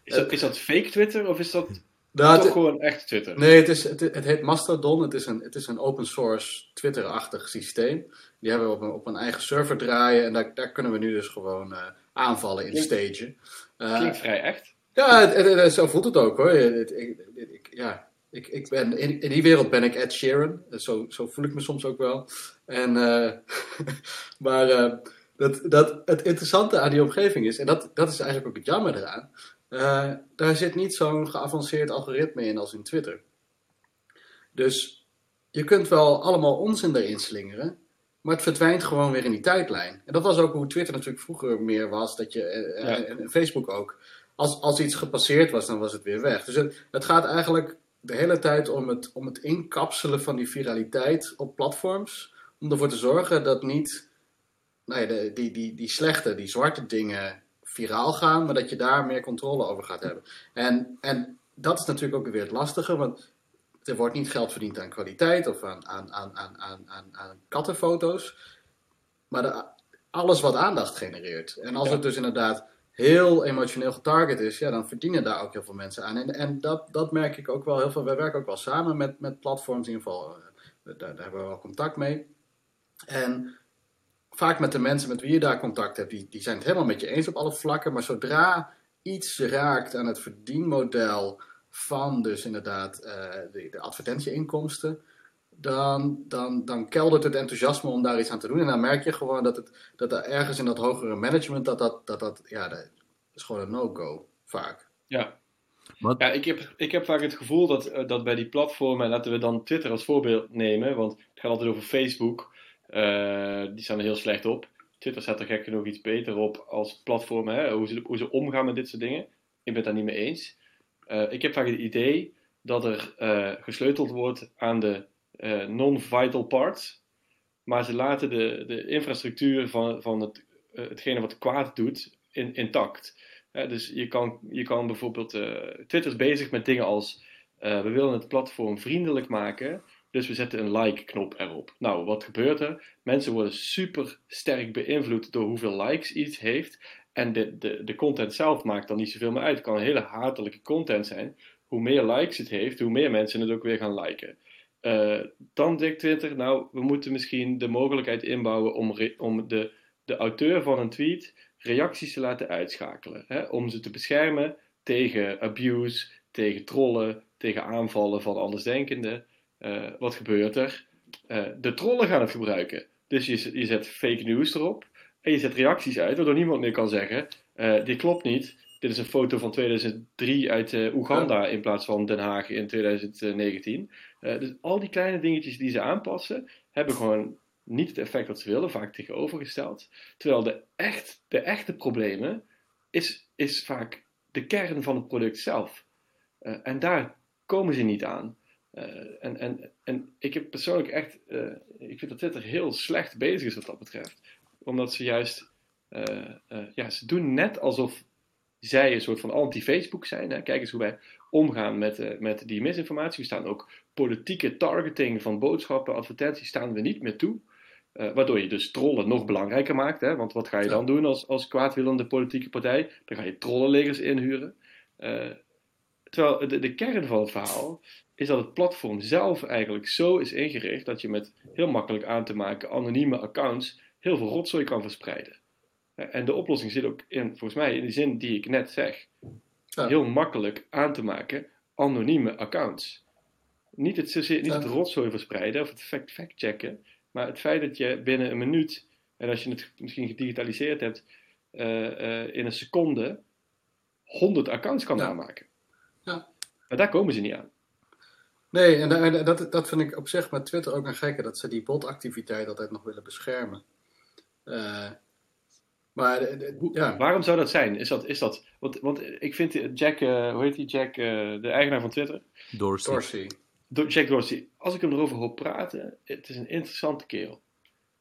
is, dat, is dat fake Twitter of is dat nou, toch gewoon echt Twitter? Nee, het, is, het, het heet Mastodon. Het is een, het is een open source Twitter-achtig systeem. Die hebben we op een, op een eigen server draaien. En daar, daar kunnen we nu dus gewoon uh, aanvallen in stage. Uh, Klinkt vrij echt. Ja, het, het, zo voelt het ook hoor. Ik, ik, ja, ik, ik ben, in, in die wereld ben ik Ed Sheeran. Zo, zo voel ik me soms ook wel. En, uh, *laughs* maar dat, dat, het interessante aan die omgeving is, en dat, dat is eigenlijk ook het jammer eraan. daar zit niet zo'n geavanceerd algoritme in als in Twitter. Dus je kunt wel allemaal onzin erin slingeren. Maar het verdwijnt gewoon weer in die tijdlijn. En dat was ook hoe Twitter natuurlijk vroeger meer was. Dat je, eh, en, Facebook ook. Als, als iets gepasseerd was, dan was het weer weg. Dus het, het gaat eigenlijk de hele tijd om het, om het inkapselen van die viraliteit op platforms. Om ervoor te zorgen dat niet nee, de, die, die, die slechte, die zwarte dingen viraal gaan. Maar dat je daar meer controle over gaat hebben. En, en dat is natuurlijk ook weer het lastige. Want er wordt niet geld verdiend aan kwaliteit of aan, aan, aan, aan, aan, aan kattenfoto's. Maar de, alles wat aandacht genereert. En als het dus inderdaad heel emotioneel getarget is, ja, dan verdienen daar ook heel veel mensen aan. En, en dat, dat merk ik ook wel heel veel. Wij werken ook wel samen met, met platforms, in ieder geval. Eh, daar, daar hebben we wel contact mee. En vaak met de mensen met wie je daar contact hebt, die, die zijn het helemaal met je eens op alle vlakken. Maar zodra iets raakt aan het verdienmodel van dus inderdaad de, de advertentieinkomsten, dan, dan, dan keldert het enthousiasme om daar iets aan te doen. En dan merk je gewoon dat, het, dat er ergens in dat hogere management, dat dat, dat, dat ja, dat is gewoon een no-go vaak. Ja, ja, ik heb, ik heb vaak het gevoel dat, eh, dat bij die platformen, en laten we dan Twitter als voorbeeld nemen, want het gaat altijd over Facebook, uh, die staan er heel slecht op. Twitter staat er gek genoeg iets beter op als platform, hè, hoe, ze, hoe ze omgaan met dit soort dingen. Ik ben het daar niet mee eens. Uh, ik heb vaak het idee dat er gesleuteld wordt aan de non-vital parts, maar ze laten de, de infrastructuur van, van het, hetgene wat kwaad doet in, intact dus je kan, je kan bijvoorbeeld, Twitter is bezig met dingen als, we willen het platform vriendelijk maken, dus we zetten een like-knop erop. Nou, wat gebeurt er? Mensen worden super sterk beïnvloed door hoeveel likes iets heeft. En de, de, de content zelf maakt dan niet zoveel meer uit. Het kan hele hatelijke content zijn. Hoe meer likes het heeft, hoe meer mensen het ook weer gaan liken. Uh, dan denkt Twitter, nou, we moeten misschien de mogelijkheid inbouwen om, om de, de auteur van een tweet reacties te laten uitschakelen. Hè, om ze te beschermen tegen abuse, tegen trollen, tegen aanvallen van andersdenkenden. Uh, wat gebeurt er? Uh, de trollen gaan het gebruiken. Dus je, je zet fake news erop en je zet reacties uit, waardoor niemand meer kan zeggen: uh, dit klopt niet. Dit is een foto van 2003 uit Oeganda in plaats van Den Haag in 2019. dus al die kleine dingetjes die ze aanpassen, hebben gewoon niet het effect dat ze willen, vaak tegenovergesteld. Terwijl de, echt, de echte problemen is, is vaak de kern van het product zelf. En daar komen ze niet aan. Uh, en, en, en ik heb persoonlijk echt, uh, ik vind dat Twitter heel slecht bezig is wat dat betreft. Omdat ze juist, ja, ze doen net alsof zij een soort van anti-Facebook zijn. Hè? Kijk eens hoe wij omgaan met, met die misinformatie. We staan ook politieke targeting van boodschappen, advertenties, staan we niet meer toe. Uh, waardoor je dus trollen nog belangrijker maakt. Hè? Want wat ga je dan doen als, als kwaadwillende politieke partij? Dan ga je trollenlegers inhuren. Uh, terwijl de, de kern van het verhaal is dat het platform zelf eigenlijk zo is ingericht dat je met heel makkelijk aan te maken anonieme accounts heel veel rotzooi kan verspreiden. Uh, en de oplossing zit ook in, volgens mij, in de zin die ik net zeg. Ja. Heel makkelijk aan te maken anonieme accounts. Niet het, niet het rotzooi verspreiden of het fact-checken, maar het feit dat je binnen een minuut, en als je het misschien gedigitaliseerd hebt, uh, uh, in een seconde 100 accounts kan ja. aanmaken. Ja. Maar daar komen ze niet aan. Nee, en dat, dat vind ik op zich met Twitter ook een gekke, dat ze die botactiviteit altijd nog willen beschermen. Uh, maar ja. Waarom zou dat zijn? Is dat, is dat want, want ik vind Jack, hoe heet die Jack, de eigenaar van Twitter? Dorsey. Dorsey. Jack Dorsey, als ik hem erover hoor praten, het is een interessante kerel.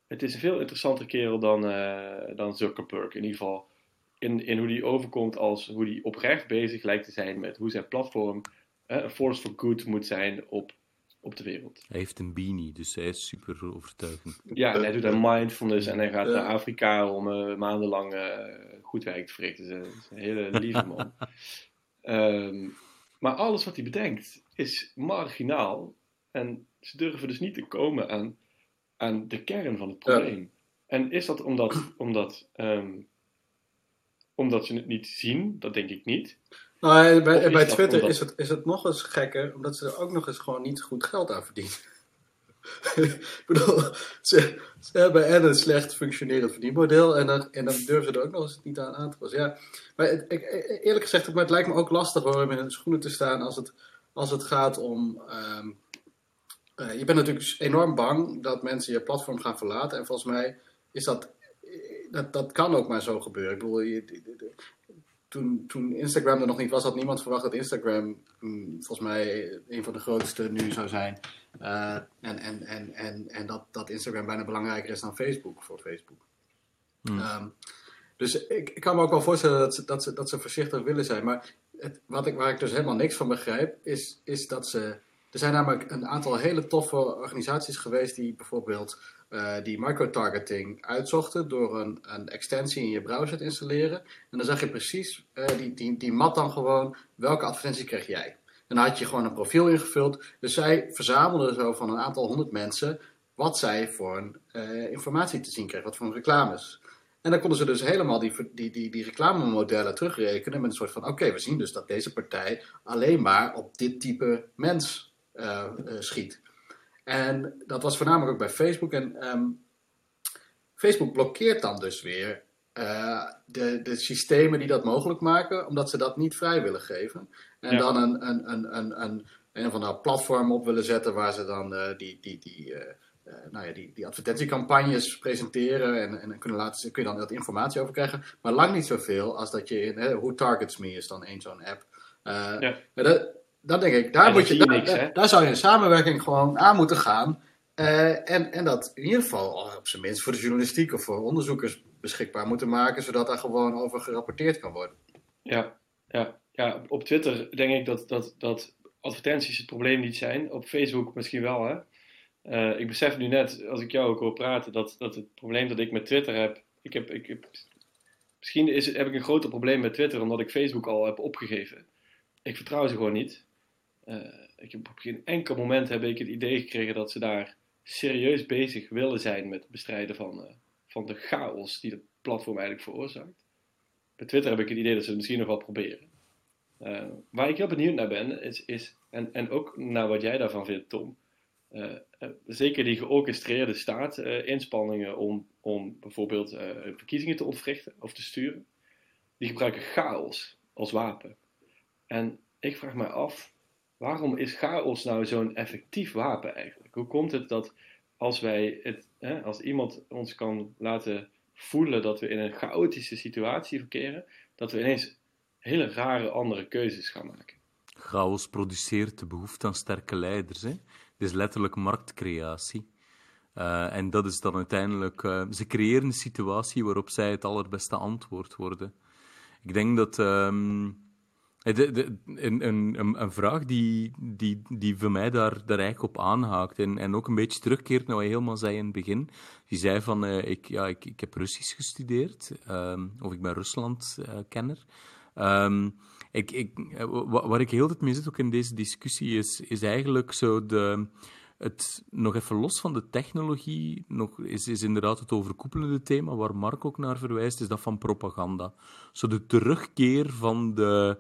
Het is een veel interessanter kerel dan, uh, dan Zuckerberg. In ieder geval in, in hoe hij overkomt als hoe hij oprecht bezig lijkt te zijn met hoe zijn platform uh, een force for good moet zijn op, op de wereld. Hij heeft een beanie, dus hij is super overtuigend. Ja, en hij doet een mindfulness en hij gaat naar Afrika om uh, maandenlang goed werk te verrichten. Dat is een hele lieve *laughs* man. um, maar alles wat hij bedenkt is marginaal. En ze durven dus niet te komen aan, aan de kern van het probleem. En is dat omdat, omdat, um, omdat ze het niet zien? Dat denk ik niet. Nou, bij, bij Twitter is, het, is het nog eens gekker, omdat ze er ook nog eens gewoon niet goed geld aan verdienen. *laughs* ik bedoel, ze, ze, hebben en een slecht functionerend verdienmodel en dan, en dan durven ze er ook nog eens niet aan aan te passen. Ja, maar het, ik, eerlijk gezegd, maar het lijkt me ook lastig hoor, om in de schoenen te staan als het, als het gaat om... Um, uh, je bent natuurlijk enorm bang dat mensen je platform gaan verlaten en volgens mij is dat... Dat, dat kan ook maar zo gebeuren. Ik bedoel, je, toen, toen Instagram er nog niet was, had niemand verwacht dat Instagram mm, volgens mij een van de grootste nu zou zijn. Uh, en en, en, en, en dat, dat Instagram bijna belangrijker is dan Facebook voor Facebook. Hmm. Um, dus ik, ik kan me ook wel voorstellen dat ze, dat ze, dat ze voorzichtig willen zijn. Maar het, wat ik, waar ik dus helemaal niks van begrijp, is, is dat ze. Er zijn namelijk een aantal hele toffe organisaties geweest die bijvoorbeeld uh, die microtargeting uitzochten door een, een, extensie in je browser te installeren. En dan zag je precies, uh, die, die, die mat dan gewoon, welke advertentie kreeg jij. En dan had je gewoon een profiel ingevuld. Dus zij verzamelden zo van een aantal honderd mensen wat zij voor uh, informatie te zien kregen, wat voor reclames. En dan konden ze dus helemaal die, die, die, die reclamemodellen terugrekenen met een soort van: oké, we zien dus dat deze partij alleen maar op dit type mens schiet. En dat was voornamelijk ook bij Facebook. En ehm, Facebook blokkeert dan dus weer uh, de, de systemen die dat mogelijk maken, omdat ze dat niet vrij willen geven. En dan een, een, een, een, een, een of andere platform op willen zetten waar ze dan uh, die, die, die, uh, nou ja, die, die advertentiecampagnes presenteren en, en kunnen laten, kun je dan wat informatie over krijgen. Maar lang niet zoveel als dat je in Who Targets Me is dan één zo'n app. ja. dat, dan denk ik, daar, moet je, daar, daar, zou je een samenwerking gewoon aan moeten gaan. Uh, en, en dat in ieder geval op zijn minst voor de journalistiek of voor onderzoekers beschikbaar moeten maken, zodat daar gewoon over gerapporteerd kan worden. Ja, ja, ja op Twitter denk ik dat, dat, dat advertenties het probleem niet zijn. Op Facebook misschien wel, hè. Uh, ik besef nu net, als ik jou ook hoor praten, dat, dat het probleem dat ik met Twitter heb, ik heb, ik heb misschien is, heb ik een groter probleem met Twitter omdat ik Facebook al heb opgegeven. Ik vertrouw ze gewoon niet. Uh, ik heb op geen enkel moment heb ik het idee gekregen dat ze daar serieus bezig willen zijn met het bestrijden van, uh, van de chaos die het platform eigenlijk veroorzaakt. Bij Twitter heb ik het idee dat ze het misschien nog wel proberen. Uh, waar ik heel benieuwd naar ben, is, is en, en ook naar wat jij daarvan vindt, Tom. Zeker die georchestreerde staat, inspanningen om, om bijvoorbeeld verkiezingen te ontwrichten of te sturen, die gebruiken chaos als wapen. En ik vraag me af, waarom is chaos nou zo'n effectief wapen eigenlijk? Hoe komt het dat als wij het, hè, als iemand ons kan laten voelen dat we in een chaotische situatie verkeren, dat we ineens hele rare andere keuzes gaan maken? Chaos produceert de behoefte aan sterke leiders. Hè? Het is letterlijk marktcreatie. Uh, en dat is dan uiteindelijk. Uh, ze creëren een situatie waarop zij het allerbeste antwoord worden. Ik denk dat. Um, de, een, een, een vraag die, die, die voor mij daar, daar eigenlijk op aanhaakt en, en ook een beetje terugkeert naar wat je helemaal zei in het begin. Die zei van, uh, ik, ja, ik, ik heb Russisch gestudeerd, um, of ik ben Rusland-kenner. Uh, um, ik, ik, waar ik heel het mee zit ook in deze discussie is, is eigenlijk zo de, het, nog even los van de technologie, nog, is, is inderdaad het overkoepelende thema waar Mark ook naar verwijst, is dat van propaganda. Zo de terugkeer van de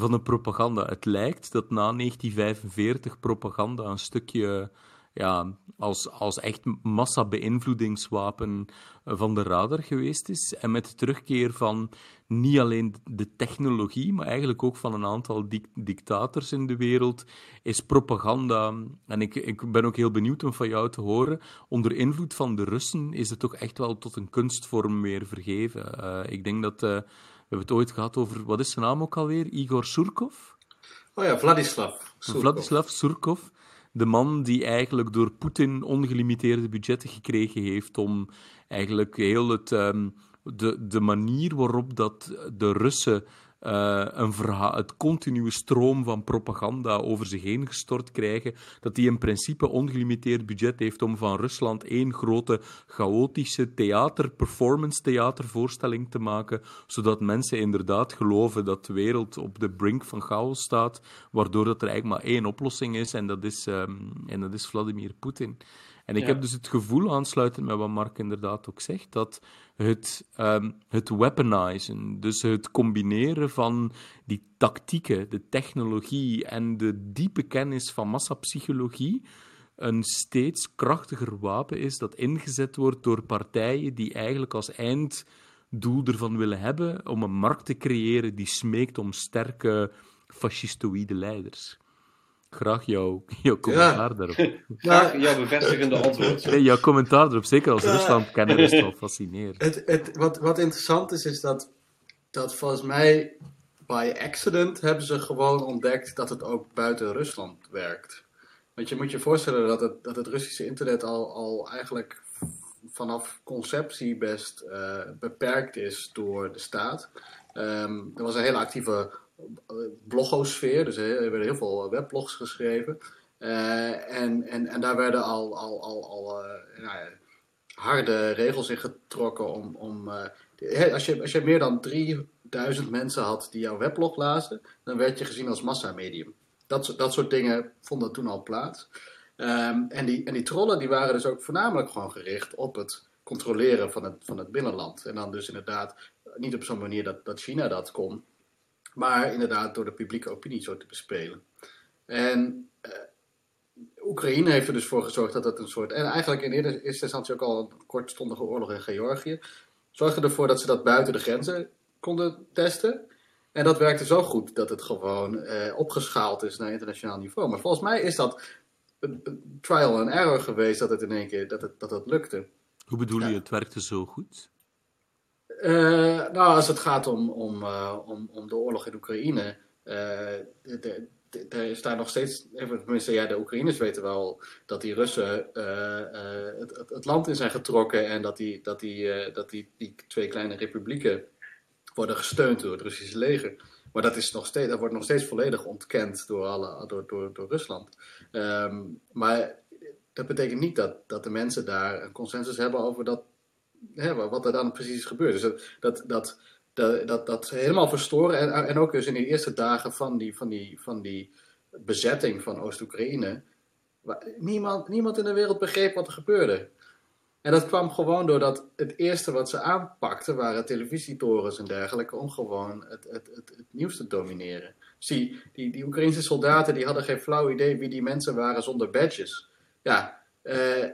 van de propaganda. Het lijkt dat na 1945 propaganda een stukje ja, als, als echt massa-beïnvloedingswapen van de radar geweest is. En met de terugkeer van niet alleen de technologie, maar eigenlijk ook van een aantal dictators in de wereld, is propaganda, en ik, ik ben ook heel benieuwd om van jou te horen, onder invloed van de Russen is het toch echt wel tot een kunstvorm weer vergeven. Uh, ik denk dat... We hebben het ooit gehad over, wat is zijn naam ook alweer? Igor Surkov? Oh ja, Vladislav Surkov. Vladislav Surkov. De man die eigenlijk door Poetin ongelimiteerde budgetten gekregen heeft om eigenlijk heel het, um, de, de manier waarop dat de Russen uh, een verhaal, het continue stroom van propaganda over zich heen gestort krijgen, dat die in principe ongelimiteerd budget heeft om van Rusland één grote chaotische theater, performance theatervoorstelling te maken, zodat mensen inderdaad geloven dat de wereld op de brink van chaos staat, waardoor dat er eigenlijk maar één oplossing is en dat is, um, en dat is Vladimir Poetin. En ik heb dus het gevoel, aansluitend met wat Mark inderdaad ook zegt, dat het, um, het weaponizen, dus het combineren van die tactieken, de technologie en de diepe kennis van massapsychologie, een steeds krachtiger wapen is dat ingezet wordt door partijen die eigenlijk als einddoel ervan willen hebben om een markt te creëren die smeekt om sterke fascistoïde leiders. Graag jouw, jouw commentaar daarop. *laughs* Graag jouw bevestigende antwoord. Nee, jouw commentaar erop, zeker als Rusland-kenner, is wel fascinerend. Het, het, wat, wat interessant is, is dat, dat volgens mij by accident hebben ze gewoon ontdekt dat het ook buiten Rusland werkt. Want je moet je voorstellen dat het, dat het Russische internet al, al eigenlijk vanaf conceptie best uh, beperkt is door de staat. Um, er was een hele actieve blogosfeer. Dus er werden heel veel webblogs geschreven. Uh, en, en, en daar werden al, al, al, al uh, nou ja, harde regels in getrokken om. om als, je, als je meer dan 3000 mensen had die jouw weblog lazen, dan werd je gezien als massamedium. Dat, dat soort dingen vonden toen al plaats. Um, en, die, en die trollen die waren dus ook voornamelijk gewoon gericht op het controleren van het, van het binnenland. En dan dus inderdaad niet op zo'n manier dat, dat China dat kon, maar inderdaad door de publieke opinie zo te bespelen. En uh, Oekraïne heeft er dus voor gezorgd dat het een soort, en eigenlijk in eerste instantie ook al een kortstondige oorlog in Georgië, zorgde ervoor dat ze dat buiten de grenzen konden testen. En dat werkte zo goed dat het gewoon eh, opgeschaald is naar internationaal niveau. Maar volgens mij is dat een, trial and error geweest dat het in één keer dat het, dat het lukte. Hoe bedoel je, het werkte zo goed? Uh, nou, als het gaat om, om, uh, om, om de oorlog in Oekraïne, er is daar nog steeds, tenminste, ja, de Oekraïners weten wel dat die Russen het, het, het, land in zijn getrokken en dat die, dat die, dat die, die twee kleine republieken worden gesteund door het Russische leger. Maar dat, is nog steeds, dat wordt nog steeds volledig ontkend door, alle, door, door, door Rusland. Ehm, maar dat betekent niet dat, dat de mensen daar een consensus hebben over dat, wat er dan precies is gebeurd. Dus dat, dat, dat, dat, dat, helemaal verstoren. En, en ook dus in die eerste dagen van die, van die, van die bezetting van Oost-Oekraïne. Niemand, niemand in de wereld begreep wat er gebeurde. En dat kwam gewoon doordat het eerste wat ze aanpakten waren televisietorens en dergelijke om gewoon het, het, het, het nieuws te domineren. Zie, die, die Oekraïnse soldaten die hadden geen flauw idee wie die mensen waren zonder badges. Ja, eh,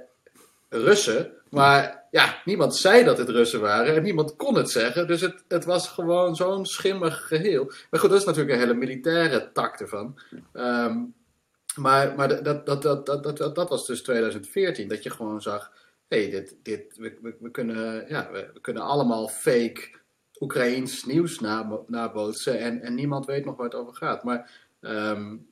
Russen, maar ja, niemand zei dat het Russen waren en niemand kon het zeggen. Dus het, het was gewoon zo'n schimmig geheel. Maar goed, dat is natuurlijk een hele militaire tak ervan. Um, maar maar dat, dat, dat, dat, dat, dat was dus 2014, dat je gewoon zag hey, dit, dit, we, we, kunnen, ja, we, kunnen allemaal fake Oekraïns nieuws nabootsen en, en niemand weet nog waar het over gaat. Maar um,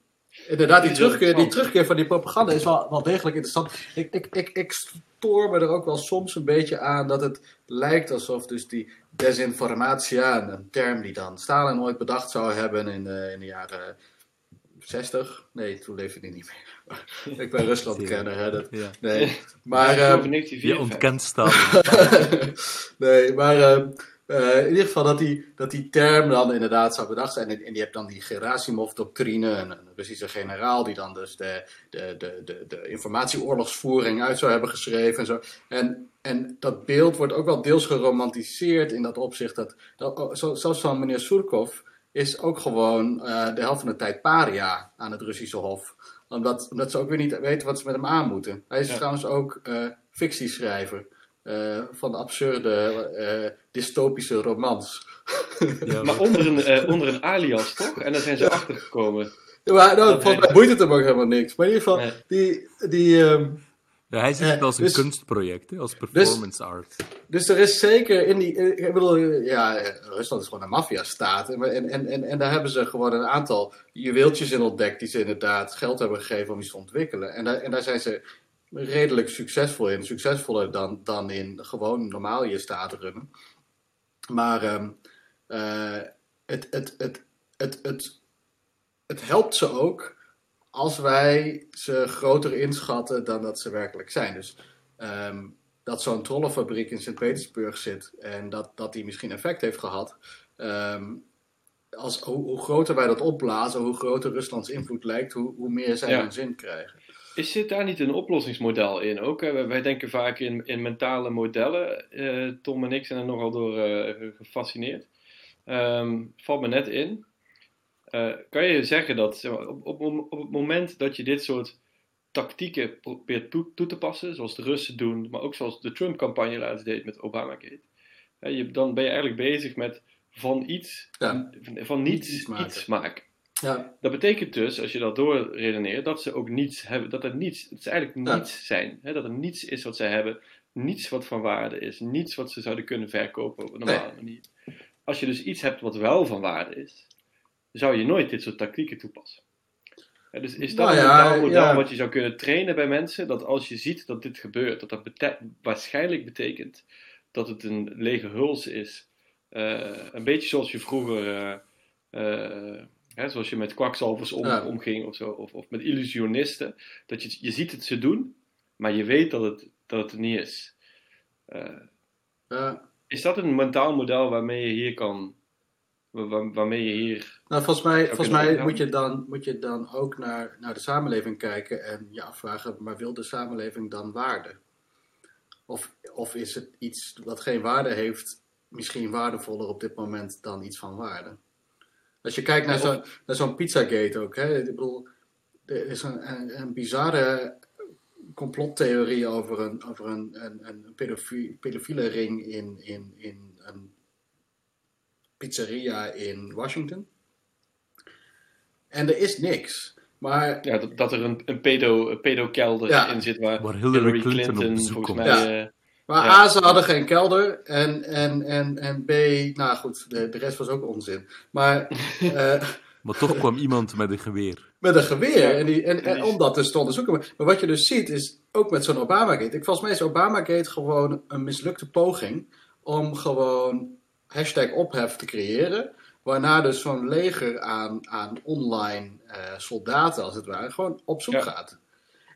inderdaad, die terugkeer, die terugkeer van die propaganda is wel, wel degelijk interessant. Ik, ik, ik, ik stoor me er ook wel soms een beetje aan dat het lijkt alsof dus die desinformatie, een term die dan Stalin ooit bedacht zou hebben in de, in de jaren 60. Nee, toen leefde hij niet meer. ik ben Rusland kenner, hè. Dat, ja. Nee, maar... Uh, je ontkent staan. *laughs* nee, maar uh, uh, in ieder geval dat die, dat die term dan inderdaad zou bedacht zijn. En, en je hebt dan die Gerasimov-doctrine, een, een Russische generaal die dan dus de, de, de, de, de informatieoorlogsvoering uit zou hebben geschreven en zo. En, en dat beeld wordt ook wel deels geromantiseerd in dat opzicht. Dat, dat, zoals van meneer Surkov is ook gewoon uh, de helft van de tijd paria aan het Russische Hof omdat, omdat ze ook weer niet weten wat ze met hem aan moeten. Hij is trouwens ook uh, fictieschrijver. Uh, van absurde, uh, dystopische romans. Ja, *laughs* maar onder een, onder een alias, toch? En daar zijn ze achtergekomen. Ja, maar nou, mij boeit het hem ook helemaal niks. Maar in ieder geval, die, die, um, ja, hij ziet het als een dus- kunstproject, hè? als dus- performance art. Dus er is zeker in die. Ik bedoel, ja, Rusland is gewoon een maffiastaat. En, en, en, en daar hebben ze gewoon een aantal juweeltjes in ontdekt. die ze inderdaad geld hebben gegeven om iets te ontwikkelen. En daar, en daar zijn ze redelijk succesvol in. Succesvoller dan, dan in gewoon normaal je staat runnen. Maar um, uh, het, het, het, het, het, het helpt ze ook als wij ze groter inschatten dan dat ze werkelijk zijn. Dus um, dat zo'n trollenfabriek in Sint-Petersburg zit en dat, dat die misschien effect heeft gehad. Um, als, hoe, hoe, groter wij dat opblazen, hoe groter Ruslands invloed lijkt, hoe, hoe meer zij ja. hun zin krijgen. Is zit daar niet een oplossingsmodel in ook? Wij denken vaak in, in mentale modellen. Uh, Tom en ik zijn er nogal door uh, gefascineerd. Um, valt me net in. Uh, kan je zeggen dat zeg maar, op, op, op, het moment dat je dit soort tactieken probeert toe, toe, te passen, zoals de Russen doen, maar ook zoals de Trump-campagne laatst deed met Obamagate, uh, je, dan ben je eigenlijk bezig met van iets, ja. van niets iets maken. Iets maken. Ja. Dat betekent dus, als je dat doorredeneert, dat ze ook niets hebben, dat er niets, het is eigenlijk ja. niets zijn. Hè? Dat er niets is wat zij hebben, niets wat van waarde is, niets wat ze zouden kunnen verkopen op een normale nee. manier. Als je dus iets hebt wat wel van waarde is, zou je nooit dit soort tactieken toepassen. Ja, dus is dat nou ja, een model ja. wat je zou kunnen trainen bij mensen? Dat als je ziet dat dit gebeurt, dat dat bete waarschijnlijk betekent dat het een lege huls is. Uh, een beetje zoals je vroeger, uh, uh, hè, zoals je met kwakzalvers om, omging of zo, of, of, met illusionisten. Dat je, je ziet het ze doen, maar je weet dat het, dat het er niet is. Is dat een mentaal model waarmee je hier kan waar, waarmee je hier. Nou, volgens mij, volgens mij moet, je dan, moet je dan ook naar, naar de samenleving kijken en je afvragen: maar wil de samenleving dan waarde? Of, of is het iets wat geen waarde heeft, misschien waardevoller op dit moment dan iets van waarde? Als je kijkt naar zo'n zo Pizzagate ook, hè, ik bedoel, er is een, een, een bizarre complottheorie over een, over een, een, een pedofiele ring in, in, in een pizzeria in Washington. En er is niks. Maar, ja, dat, dat er een, een pedo, pedo-kelder in zit waar, waar Hillary, Clinton, Clinton volgens mij... Ja. Maar A, ze hadden geen kelder. En, en, en, en B, nou goed, de, de rest was ook onzin. Maar... uh, *laughs* maar toch kwam iemand met een geweer. Met een geweer. En, die, en, en om dat dus te onderzoeken. Maar wat je dus ziet is, ook met zo'n Obamagate. Ik, volgens mij is Obamagate gewoon een mislukte poging om gewoon hashtag ophef te creëren. Waarna dus zo'n leger aan, aan online uh, soldaten, als het ware, gewoon op zoek gaat.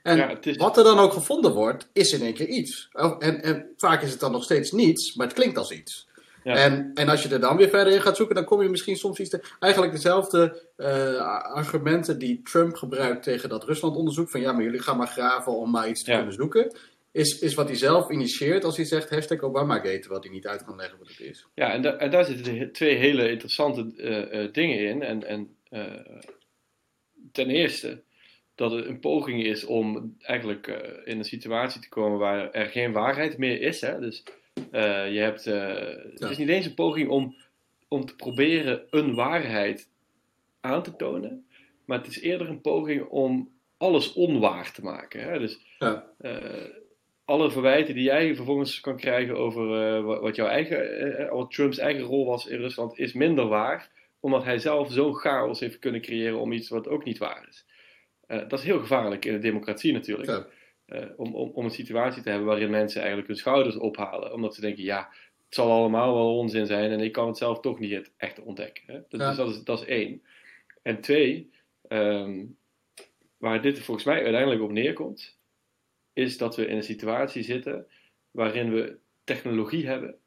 En is... wat er dan ook gevonden wordt, is in één keer iets. En, en vaak is het dan nog steeds niets, maar het klinkt als iets. En, en als je er dan weer verder in gaat zoeken, dan kom je misschien soms iets te. Eigenlijk dezelfde uh, argumenten die Trump gebruikt tegen dat Rusland-onderzoek. Van ja, maar jullie gaan maar graven om maar iets te kunnen zoeken. Is, is wat hij zelf initieert als hij zegt hashtag Obamagate, wat hij niet uit kan leggen wat het is. Ja, en, da en daar zitten twee hele interessante uh, uh, dingen in. En, en ten eerste dat het een poging is om eigenlijk in een situatie te komen waar er geen waarheid meer is. Hè? Dus uh, je hebt, uh, Het is niet eens een poging om, om te proberen een waarheid aan te tonen, maar het is eerder een poging om alles onwaar te maken. Hè? Dus ja. alle verwijten die jij vervolgens kan krijgen over wat, jouw eigen, wat Trumps eigen rol was in Rusland, is minder waar, omdat hij zelf zo'n chaos heeft kunnen creëren om iets wat ook niet waar is. Dat is heel gevaarlijk in een democratie natuurlijk. Ja. Uh, om, om, om een situatie te hebben waarin mensen eigenlijk hun schouders ophalen. Omdat ze denken, ja, het zal allemaal wel onzin zijn en ik kan het zelf toch niet echt ontdekken. Hè? Dus, dus dat, is, dat is één. En twee, um, waar dit volgens mij uiteindelijk op neerkomt, is dat we in een situatie zitten waarin we technologie hebben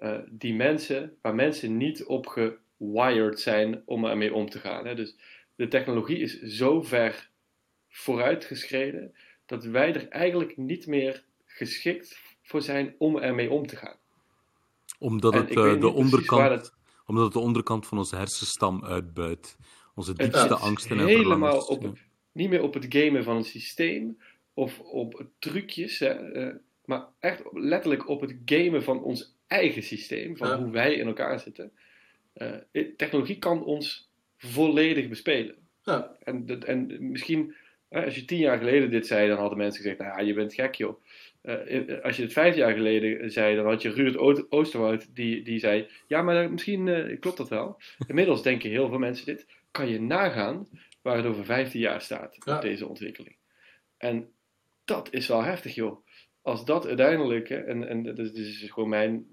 uh, die mensen, waar mensen niet op gewired zijn om ermee om te gaan. Hè? Dus de technologie is zo ver vooruitgeschreden dat wij er eigenlijk niet meer geschikt voor zijn om ermee om te gaan. Omdat het, uh, de onderkant, omdat het de onderkant van onze hersenstam uitbuit. Onze diepste angsten en helemaal op, Niet meer op het gamen van een systeem of op trucjes, hè, uh, maar echt letterlijk op het gamen van ons eigen systeem, van hoe wij in elkaar zitten. Uh, technologie kan ons volledig bespelen. Ja. En, en misschien als je tien jaar geleden dit zei, dan hadden mensen gezegd, nou ja, je bent gek joh. Uh, als je het vijf jaar geleden zei, dan had je Ruud Oosterwoud die, die zei, ja, maar misschien uh, klopt dat wel. *laughs* Inmiddels denken heel veel mensen dit. Kan je nagaan waar het over vijftien jaar staat, ja. deze ontwikkeling. En dat is wel heftig joh. Als dat uiteindelijk, en, en is, dit is gewoon mijn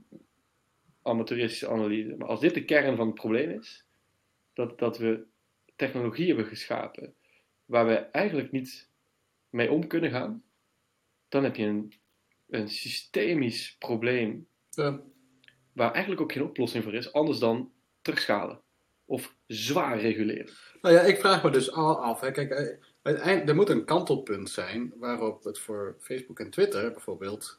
amateuristische analyse, maar als dit de kern van het probleem is, dat, dat we technologie hebben geschapen waar we eigenlijk niet mee om kunnen gaan, dan heb je een, een systemisch probleem ja. waar eigenlijk ook geen oplossing voor is, anders dan terugschalen of zwaar reguleren. Nou ja, ik vraag me dus al af. Hè. Kijk, eh, er moet een kantelpunt zijn waarop het voor Facebook en Twitter bijvoorbeeld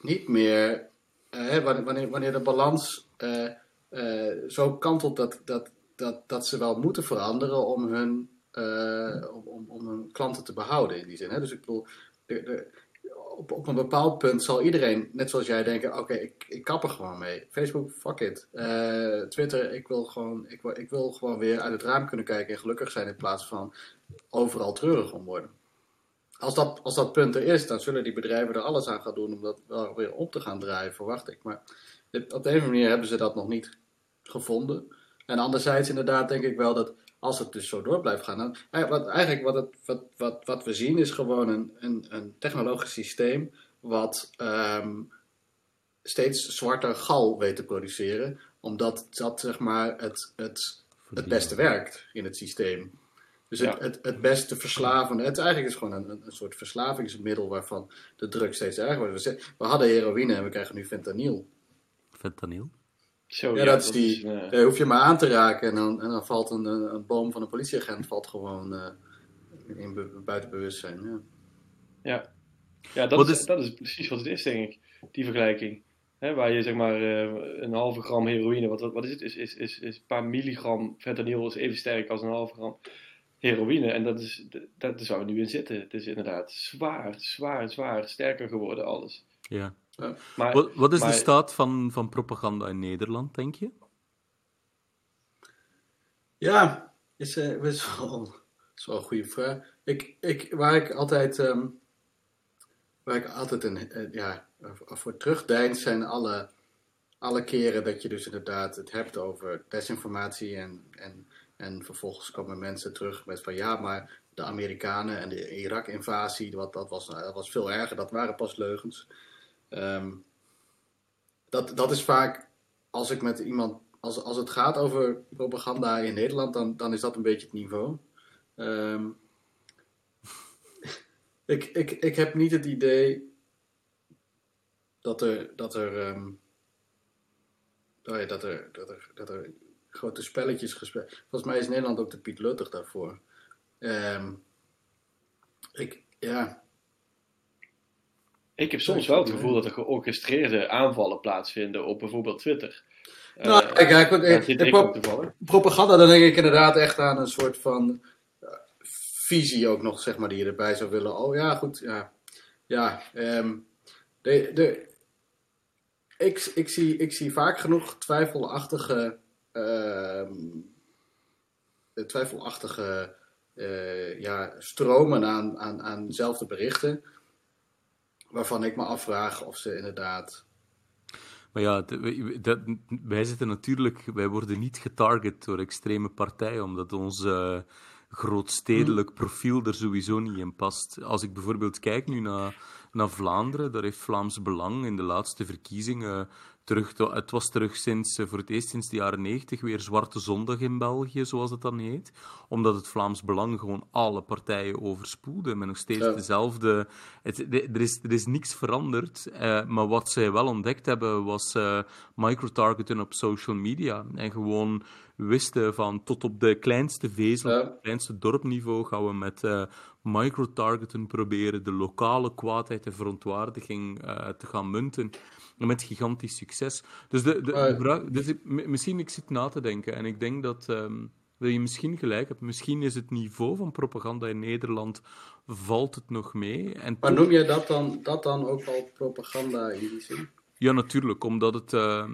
niet meer, eh, wanneer, wanneer de balans eh, eh, zo kantelt dat, dat, dat, dat ze wel moeten veranderen om hun uh, om, om hun klanten te behouden in die zin. Hè? Dus ik bedoel, de, op, op een bepaald punt zal iedereen, net zoals jij, denken: oké, ik, ik kap er gewoon mee. Facebook, fuck it. Uh, Twitter, ik wil, gewoon, ik, ik wil gewoon weer uit het raam kunnen kijken en gelukkig zijn in plaats van overal treurig om worden. Als dat, als dat punt er is, dan zullen die bedrijven er alles aan gaan doen om dat weer op te gaan draaien, verwacht ik. Maar op de een manier hebben ze dat nog niet gevonden. En anderzijds, inderdaad, denk ik wel dat als het dus zo door blijft gaan. Dan, eh, wat, eigenlijk wat, het, wat, wat, wat we zien is gewoon een, een, een technologisch systeem wat um, steeds zwarter gal weet te produceren. Omdat dat zeg maar het, het, het beste werkt in het systeem. Dus het, het, het beste verslaven. Het eigenlijk is gewoon een, een soort verslavingsmiddel waarvan de druk steeds erger wordt. We hadden heroïne en we krijgen nu fentanyl. Fentanyl? Zo, ja, dat is die. Uh, hoef je maar aan te raken en dan, en dan valt een, een boom van een politieagent valt gewoon uh, in buiten bewustzijn. Ja. ja. Ja, dat is, dat is precies wat het is, denk ik. Die vergelijking. Dat is precies wat het is, denk ik. Die vergelijking. Hè, waar je zeg maar uh, een halve gram heroïne, wat, wat is het? Is, is, is, is een paar milligram fentanyl is even sterk als een halve gram heroïne. En dat is, dat is waar we nu in zitten. Het is inderdaad zwaar, zwaar, zwaar sterker geworden alles. Ja. Ja. Maar, wat, wat is maar, de staat van, van propaganda in Nederland, denk je? Ja, is, uh, *laughs* is, wel, is wel een goede vraag. Ik, ik, waar ik altijd, um, waar ik altijd een, uh, ja, voor terugdeins zijn alle, alle keren dat je dus inderdaad het hebt over desinformatie en, en, en vervolgens komen mensen terug met van ja, maar de Amerikanen en de Irak-invasie, dat, dat, was, dat was veel erger, dat waren pas leugens. Um, dat, dat is vaak, als ik met iemand, als, als het gaat over propaganda in Nederland, dan, dan is dat een beetje het niveau. Um, ik, ik, ik heb niet het idee dat er, dat er, um, oh dat er, dat er, dat er grote spelletjes gespeeld. Volgens mij is Nederland ook de Piet Luttig daarvoor. Ik, ja. Ik heb soms wel het gevoel dat er georchestreerde aanvallen plaatsvinden op bijvoorbeeld Twitter. Nou, uh, kijk, ik, ik, ik, propaganda, dan denk ik inderdaad echt aan een soort van uh, visie ook nog, zeg maar, die je erbij zou willen. Oh ja, goed, ja. Ja, um, de, de, ik, ik, zie, ik zie vaak genoeg twijfelachtige, uh, twijfelachtige ja, stromen aan, aan, aan dezelfde berichten. Waarvan ik me afvraag of ze inderdaad. Maar ja, dat, wij zitten natuurlijk, wij worden niet getarget door extreme partijen, omdat ons uh, grootstedelijk hmm. profiel er sowieso niet in past. Als ik bijvoorbeeld kijk nu naar naar Vlaanderen. Daar heeft Vlaams Belang in de laatste verkiezingen terug. Het was terug sinds, eh, voor het eerst sinds de jaren 90 weer Zwarte Zondag in België, zoals het dan heet. Omdat het Vlaams Belang gewoon alle partijen overspoelde. Met nog steeds dezelfde. Het, er, is, er is niks veranderd. Eh, maar wat zij wel ontdekt hebben was uh, microtargeten op social media. En gewoon wisten van tot op de kleinste vezel, ja. het kleinste dorpniveau gaan we met uh, microtargeten proberen de lokale kwaadheid en verontwaardiging uh, te gaan munten. Met gigantisch succes. Dus, de, de, de dus misschien ik zit na te denken en ik denk dat, um, dat je misschien gelijk hebt. Misschien is het niveau van propaganda in Nederland valt het nog mee. En maar noem je dat dan, dat dan ook al propaganda in die zin? Ja, natuurlijk, omdat het. Uh,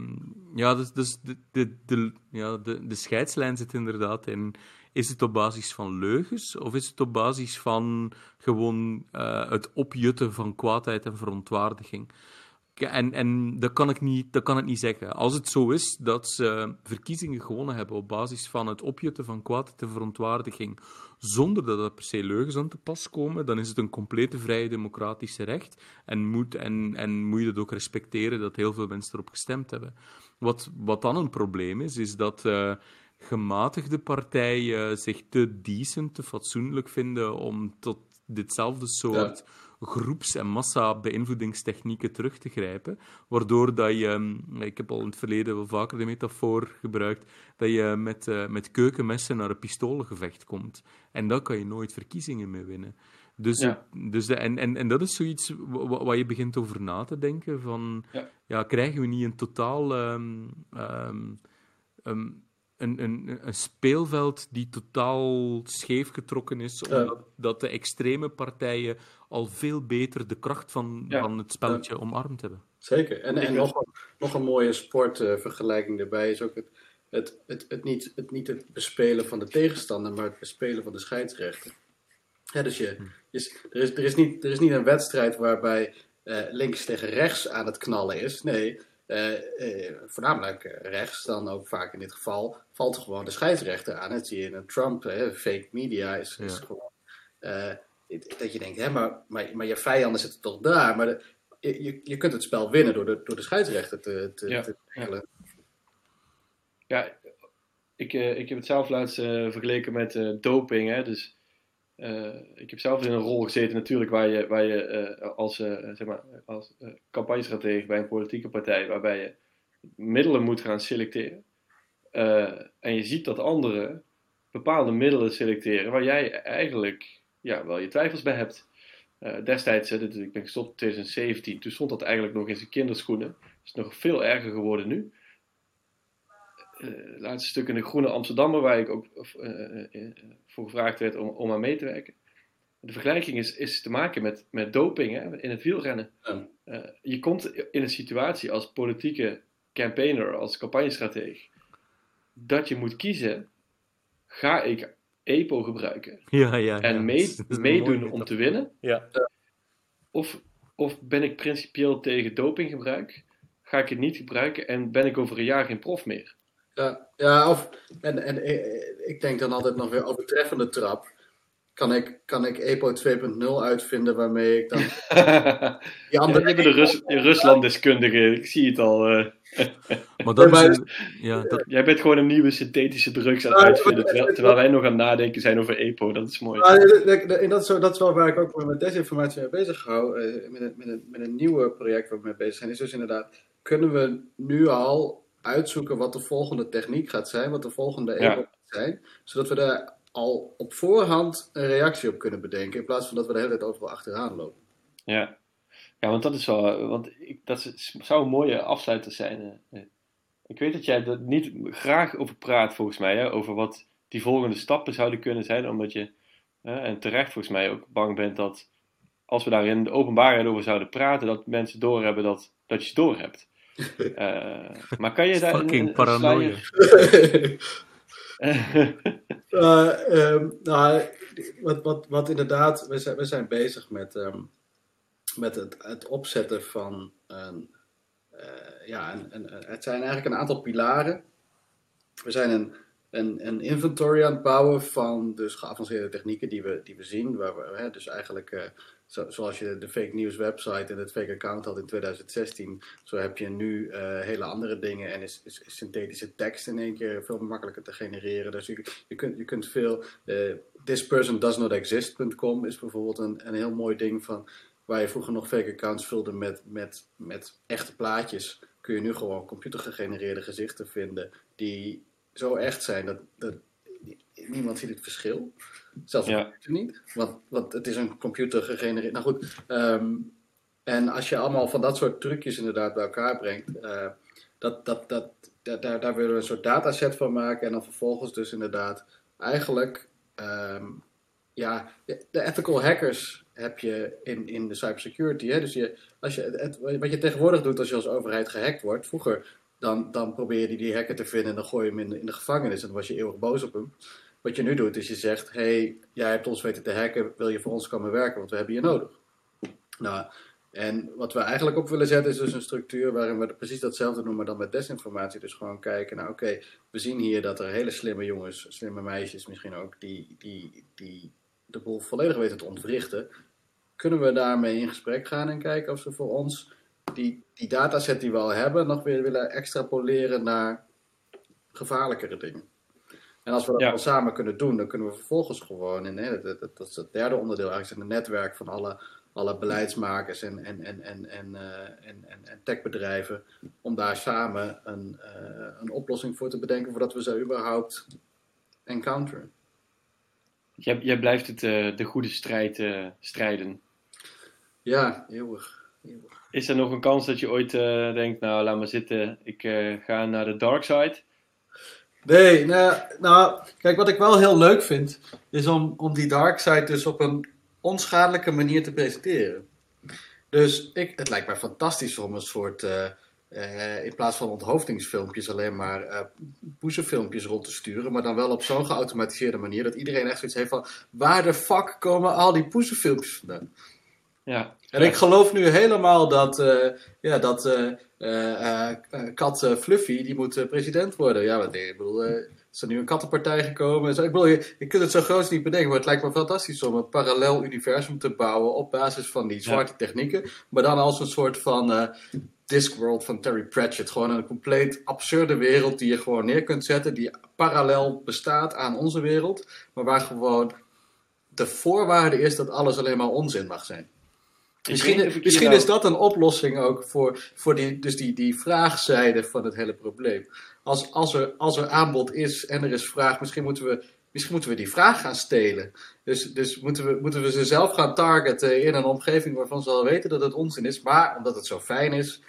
ja, dus, dus de, de, de, ja, de, de scheidslijn zit inderdaad in. Is het op basis van leugens of is het op basis van gewoon uh, het opjutten van kwaadheid en verontwaardiging? En, en dat, kan ik niet, dat kan ik niet zeggen. Als het zo is dat ze verkiezingen gewonnen hebben op basis van het opjutten van kwaadheid en verontwaardiging, zonder dat er per se leugens aan te pas komen, dan is het een complete vrije democratische recht. En moet, en, en moet je dat ook respecteren dat heel veel mensen erop gestemd hebben. Wat, wat dan een probleem is, is dat uh, gematigde partijen zich te decent, te fatsoenlijk vinden om tot ditzelfde soort groeps- en massa-beïnvloedingstechnieken terug te grijpen, waardoor dat je, ehm, ik heb al in het verleden wel vaker de metafoor gebruikt, dat je met, uh, met keukenmessen naar een pistolengevecht komt. En dan kan je nooit verkiezingen meer winnen. Dus, ja. dus de, en, en, en dat is zoiets waar je begint over na te denken, van, ja. ja krijgen we niet een totaal... Um, um, een, een, een speelveld die totaal scheef getrokken is, omdat dat de extreme partijen al veel beter de kracht van, van het spelletje ja. omarmd hebben. Zeker. En, en nog, nog een mooie sportvergelijking uh, erbij is ook het, het, het, het, niet, het niet het bespelen van de tegenstander, maar het bespelen van de scheidsrechter. Ja, dus je, je, er, is, er, is niet, er is niet een wedstrijd waarbij uh, links tegen rechts aan het knallen is. Nee, voornamelijk rechts, dan ook vaak in dit geval, valt gewoon de scheidsrechter aan. Dat zie je in een Trump, fake media is, is ja. gewoon. dat je denkt, hè, maar, maar, maar je vijanden zitten toch daar. Maar de, je, je kunt het spel winnen door de, door de scheidsrechter te, te, ja. te regelen. Ja, ik, ik heb het zelf laatst vergeleken met doping. Hè, dus uh, ik heb zelf in een rol gezeten natuurlijk waar je, waar je uh, als, uh, zeg maar, als campagnestratege bij een politieke partij, waarbij je middelen moet gaan selecteren. en je ziet dat anderen bepaalde middelen selecteren waar jij eigenlijk ja, wel je twijfels bij hebt. destijds, ik ben gestopt in 2017, toen stond dat eigenlijk nog in zijn kinderschoenen. Het is nog veel erger geworden nu. Uh, laatste stuk in de Groene Amsterdammer, waar ik ook voor gevraagd werd om, om aan mee te werken. De vergelijking is, is te maken met, met doping hè, in het wielrennen. je komt in een situatie als politieke campaigner, als campagnestratege, dat je moet kiezen: ga ik EPO gebruiken *laughs* ja, ja, en mee, *laughs* meedoen om te winnen? Ja. Of, of ben ik principieel tegen dopinggebruik? Ga ik het niet gebruiken en ben ik over een jaar geen prof meer? Ja, ja of, en, en ik denk dan altijd nog weer overtreffende trap kan ik, kan ik EPO 2.0 uitvinden waarmee ik dan. *laughs* die andere... Ja, de Rus Rusland-deskundige, ik zie het al. Uh... *laughs* maar dat is, ja, dat... Jij bent gewoon een nieuwe synthetische drugs aan het uitvinden, terwijl, terwijl, wij nog aan het nadenken zijn over EPO, dat is mooi. en dat, is, dat is wel waar ik ook met desinformatie mee bezig hou, met, een, met, een, met een nieuwe project waar we mee bezig zijn, is dus inderdaad, kunnen we nu al uitzoeken wat de volgende techniek gaat zijn, wat de volgende EPO gaat zijn, zodat we daar al op voorhand een reactie op kunnen bedenken. In plaats van dat we de hele tijd overal achteraan lopen. Ja, ja want dat is wel. Want ik, dat zou een mooie afsluiter zijn. Ik weet dat jij er niet graag over praat, volgens mij. Hè, over wat die volgende stappen zouden kunnen zijn. Omdat je, en terecht volgens mij, ook bang bent dat. Als we daar in de openbaarheid over zouden praten, dat mensen doorhebben dat, dat je het doorhebt. Uh, maar kan je daar. Fucking een, paranoia. uh, *laughs* nou, wat, wat, wat inderdaad, we zijn, we zijn bezig met, um, met het, het opzetten van een, uh, ja, een, een, het zijn eigenlijk een aantal pilaren. We zijn een, een, een inventory aan het bouwen van dus geavanceerde technieken die we, die we zien. Waar we, hè, dus eigenlijk zo, zoals je de fake news website en het fake account had in 2016, zo heb je nu uh, hele andere dingen en is, is, synthetische tekst in één keer veel makkelijker te genereren. Dus je, je, kunt, je kunt veel. Thispersondoesnotexist.com is bijvoorbeeld een, een heel mooi ding van waar je vroeger nog fake accounts vulde met, met, met echte plaatjes. Kun je nu gewoon computergegenereerde gezichten vinden die zo echt zijn dat, dat niemand ziet het verschil. Zelfs ja. niet, want, want het is een computer gegenereerd. Nou goed, ehm, en als je allemaal van dat soort trucjes inderdaad bij elkaar brengt, uh, dat, dat, dat, daar, daar willen we een soort dataset van maken en dan vervolgens dus inderdaad eigenlijk, um, ja, de ethical hackers heb je in, in de cybersecurity. Hè? Dus je, als je, het, wat je tegenwoordig doet als je als overheid gehackt wordt, vroeger dan, dan probeer je die, hacker te vinden en dan gooi je hem in de, gevangenis en dan was je eeuwig boos op hem. Wat je nu doet is je zegt, hey, jij hebt ons weten te hacken, wil je voor ons komen werken, want we hebben je nodig. Nou, en wat we eigenlijk op willen zetten is dus een structuur waarin we precies datzelfde maar dan met desinformatie. Dus gewoon kijken, nou oké, we zien hier dat er hele slimme jongens, slimme meisjes misschien ook, die, die, die de boel volledig weten te ontwrichten. Kunnen we daarmee in gesprek gaan en kijken of ze voor ons die, die dataset die we al hebben nog weer willen extrapoleren naar gevaarlijkere dingen. En als we dat ja. samen kunnen doen, dan kunnen we vervolgens gewoon, in, hè, dat, dat, dat, is het derde onderdeel eigenlijk, een netwerk van alle, alle beleidsmakers en, en, en, en, en, uh, en, en, en, techbedrijven, om daar samen een, uh, een oplossing voor te bedenken voordat we ze überhaupt encounteren. Jij, jij blijft het, uh, de goede strijd strijden. Ja, eeuwig. eeuwig. Is er nog een kans dat je ooit uh, denkt, nou laat maar zitten, ik uh, ga naar de dark side? Nee, nou, nou, kijk, wat ik wel heel leuk vind, is om, om die dark side dus op een onschadelijke manier te presenteren. Dus ik, het lijkt mij fantastisch om een soort, uh, in plaats van onthoofdingsfilmpjes, alleen maar uh, poezenfilmpjes rond te sturen, maar dan wel op zo'n geautomatiseerde manier dat iedereen echt zoiets heeft van, waar de fuck komen al die poezenfilmpjes vandaan? Ja. En ik geloof nu helemaal dat, uh, ja, dat uh, kat Fluffy, die moet president worden. Ja, wat, ik bedoel, er is er nu een kattenpartij gekomen. Zo, ik bedoel, je, je kunt het zo groot niet bedenken, maar het lijkt me fantastisch om een parallel universum te bouwen op basis van die zwarte technieken. Maar dan als een soort van Discworld van Terry Pratchett. Gewoon een compleet absurde wereld die je gewoon neer kunt zetten, die parallel bestaat aan onze wereld, maar waar gewoon de voorwaarde is dat alles alleen maar onzin mag zijn. Misschien, misschien is dat een oplossing ook voor, voor die, dus die, die vraagzijde van het hele probleem. Als, als, er, als er aanbod is en er is vraag, misschien moeten we misschien moeten we die vraag gaan stelen. Dus, dus moeten, we, moeten we ze zelf gaan targeten in een omgeving waarvan ze al weten dat het onzin is. Maar omdat het zo fijn is,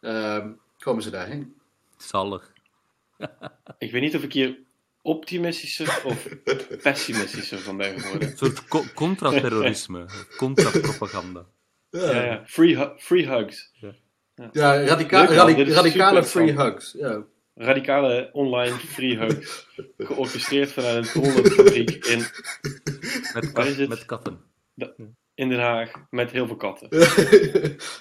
ehm, komen ze daarheen. Zalig. *laughs* ik weet niet of ik hier optimistischer of *laughs* pessimistischer van ben geworden. Een soort co contra-terrorisme, contra-propaganda. Ja. Free, hu free hugs. Ja, ja radica radi radicale free hugs. Ja. Radicale online free hugs. *laughs* Georchestreerd vanuit een hondenfabriek in... Met, kat, met katten. in Den Haag met heel veel katten. *laughs*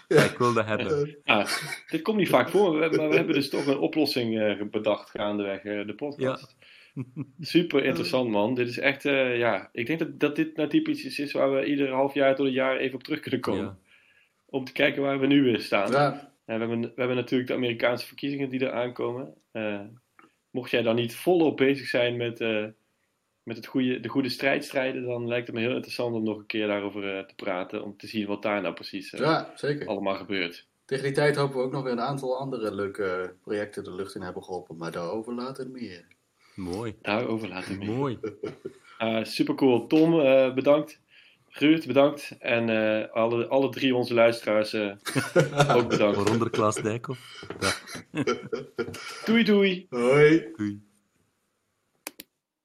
ja. Ik wilde hebben. Ah, dit komt niet vaak voor, maar we hebben dus toch een oplossing uh, bedacht gaandeweg uh, de podcast. *laughs* Super interessant, man. Dit is echt, uh, ja, ik denk dat, dat dit nou typisch iets is waar we ieder half jaar tot een jaar even op terug kunnen komen. Ja. Om te kijken waar we nu weer staan. Ja. we, hebben, we hebben natuurlijk de Amerikaanse verkiezingen die er aankomen. mocht jij dan niet volop bezig zijn met met het goede, de goede strijd strijden, dan lijkt het me heel interessant om nog een keer daarover uh, te praten. Om te zien wat daar nou precies uh, ja, zeker. allemaal gebeurt. Tegen die tijd hopen we ook nog weer een aantal andere leuke projecten de lucht in hebben geholpen. Maar daarover later meer. Mooi. Daarover later meer. Mooi. uh, super cool. Tom, bedankt. Ruud, bedankt. En alle, alle drie onze luisteraars ook bedankt. Waaronder Klaas Dijkhoff. Ja. doei doei. Hoi. Doei.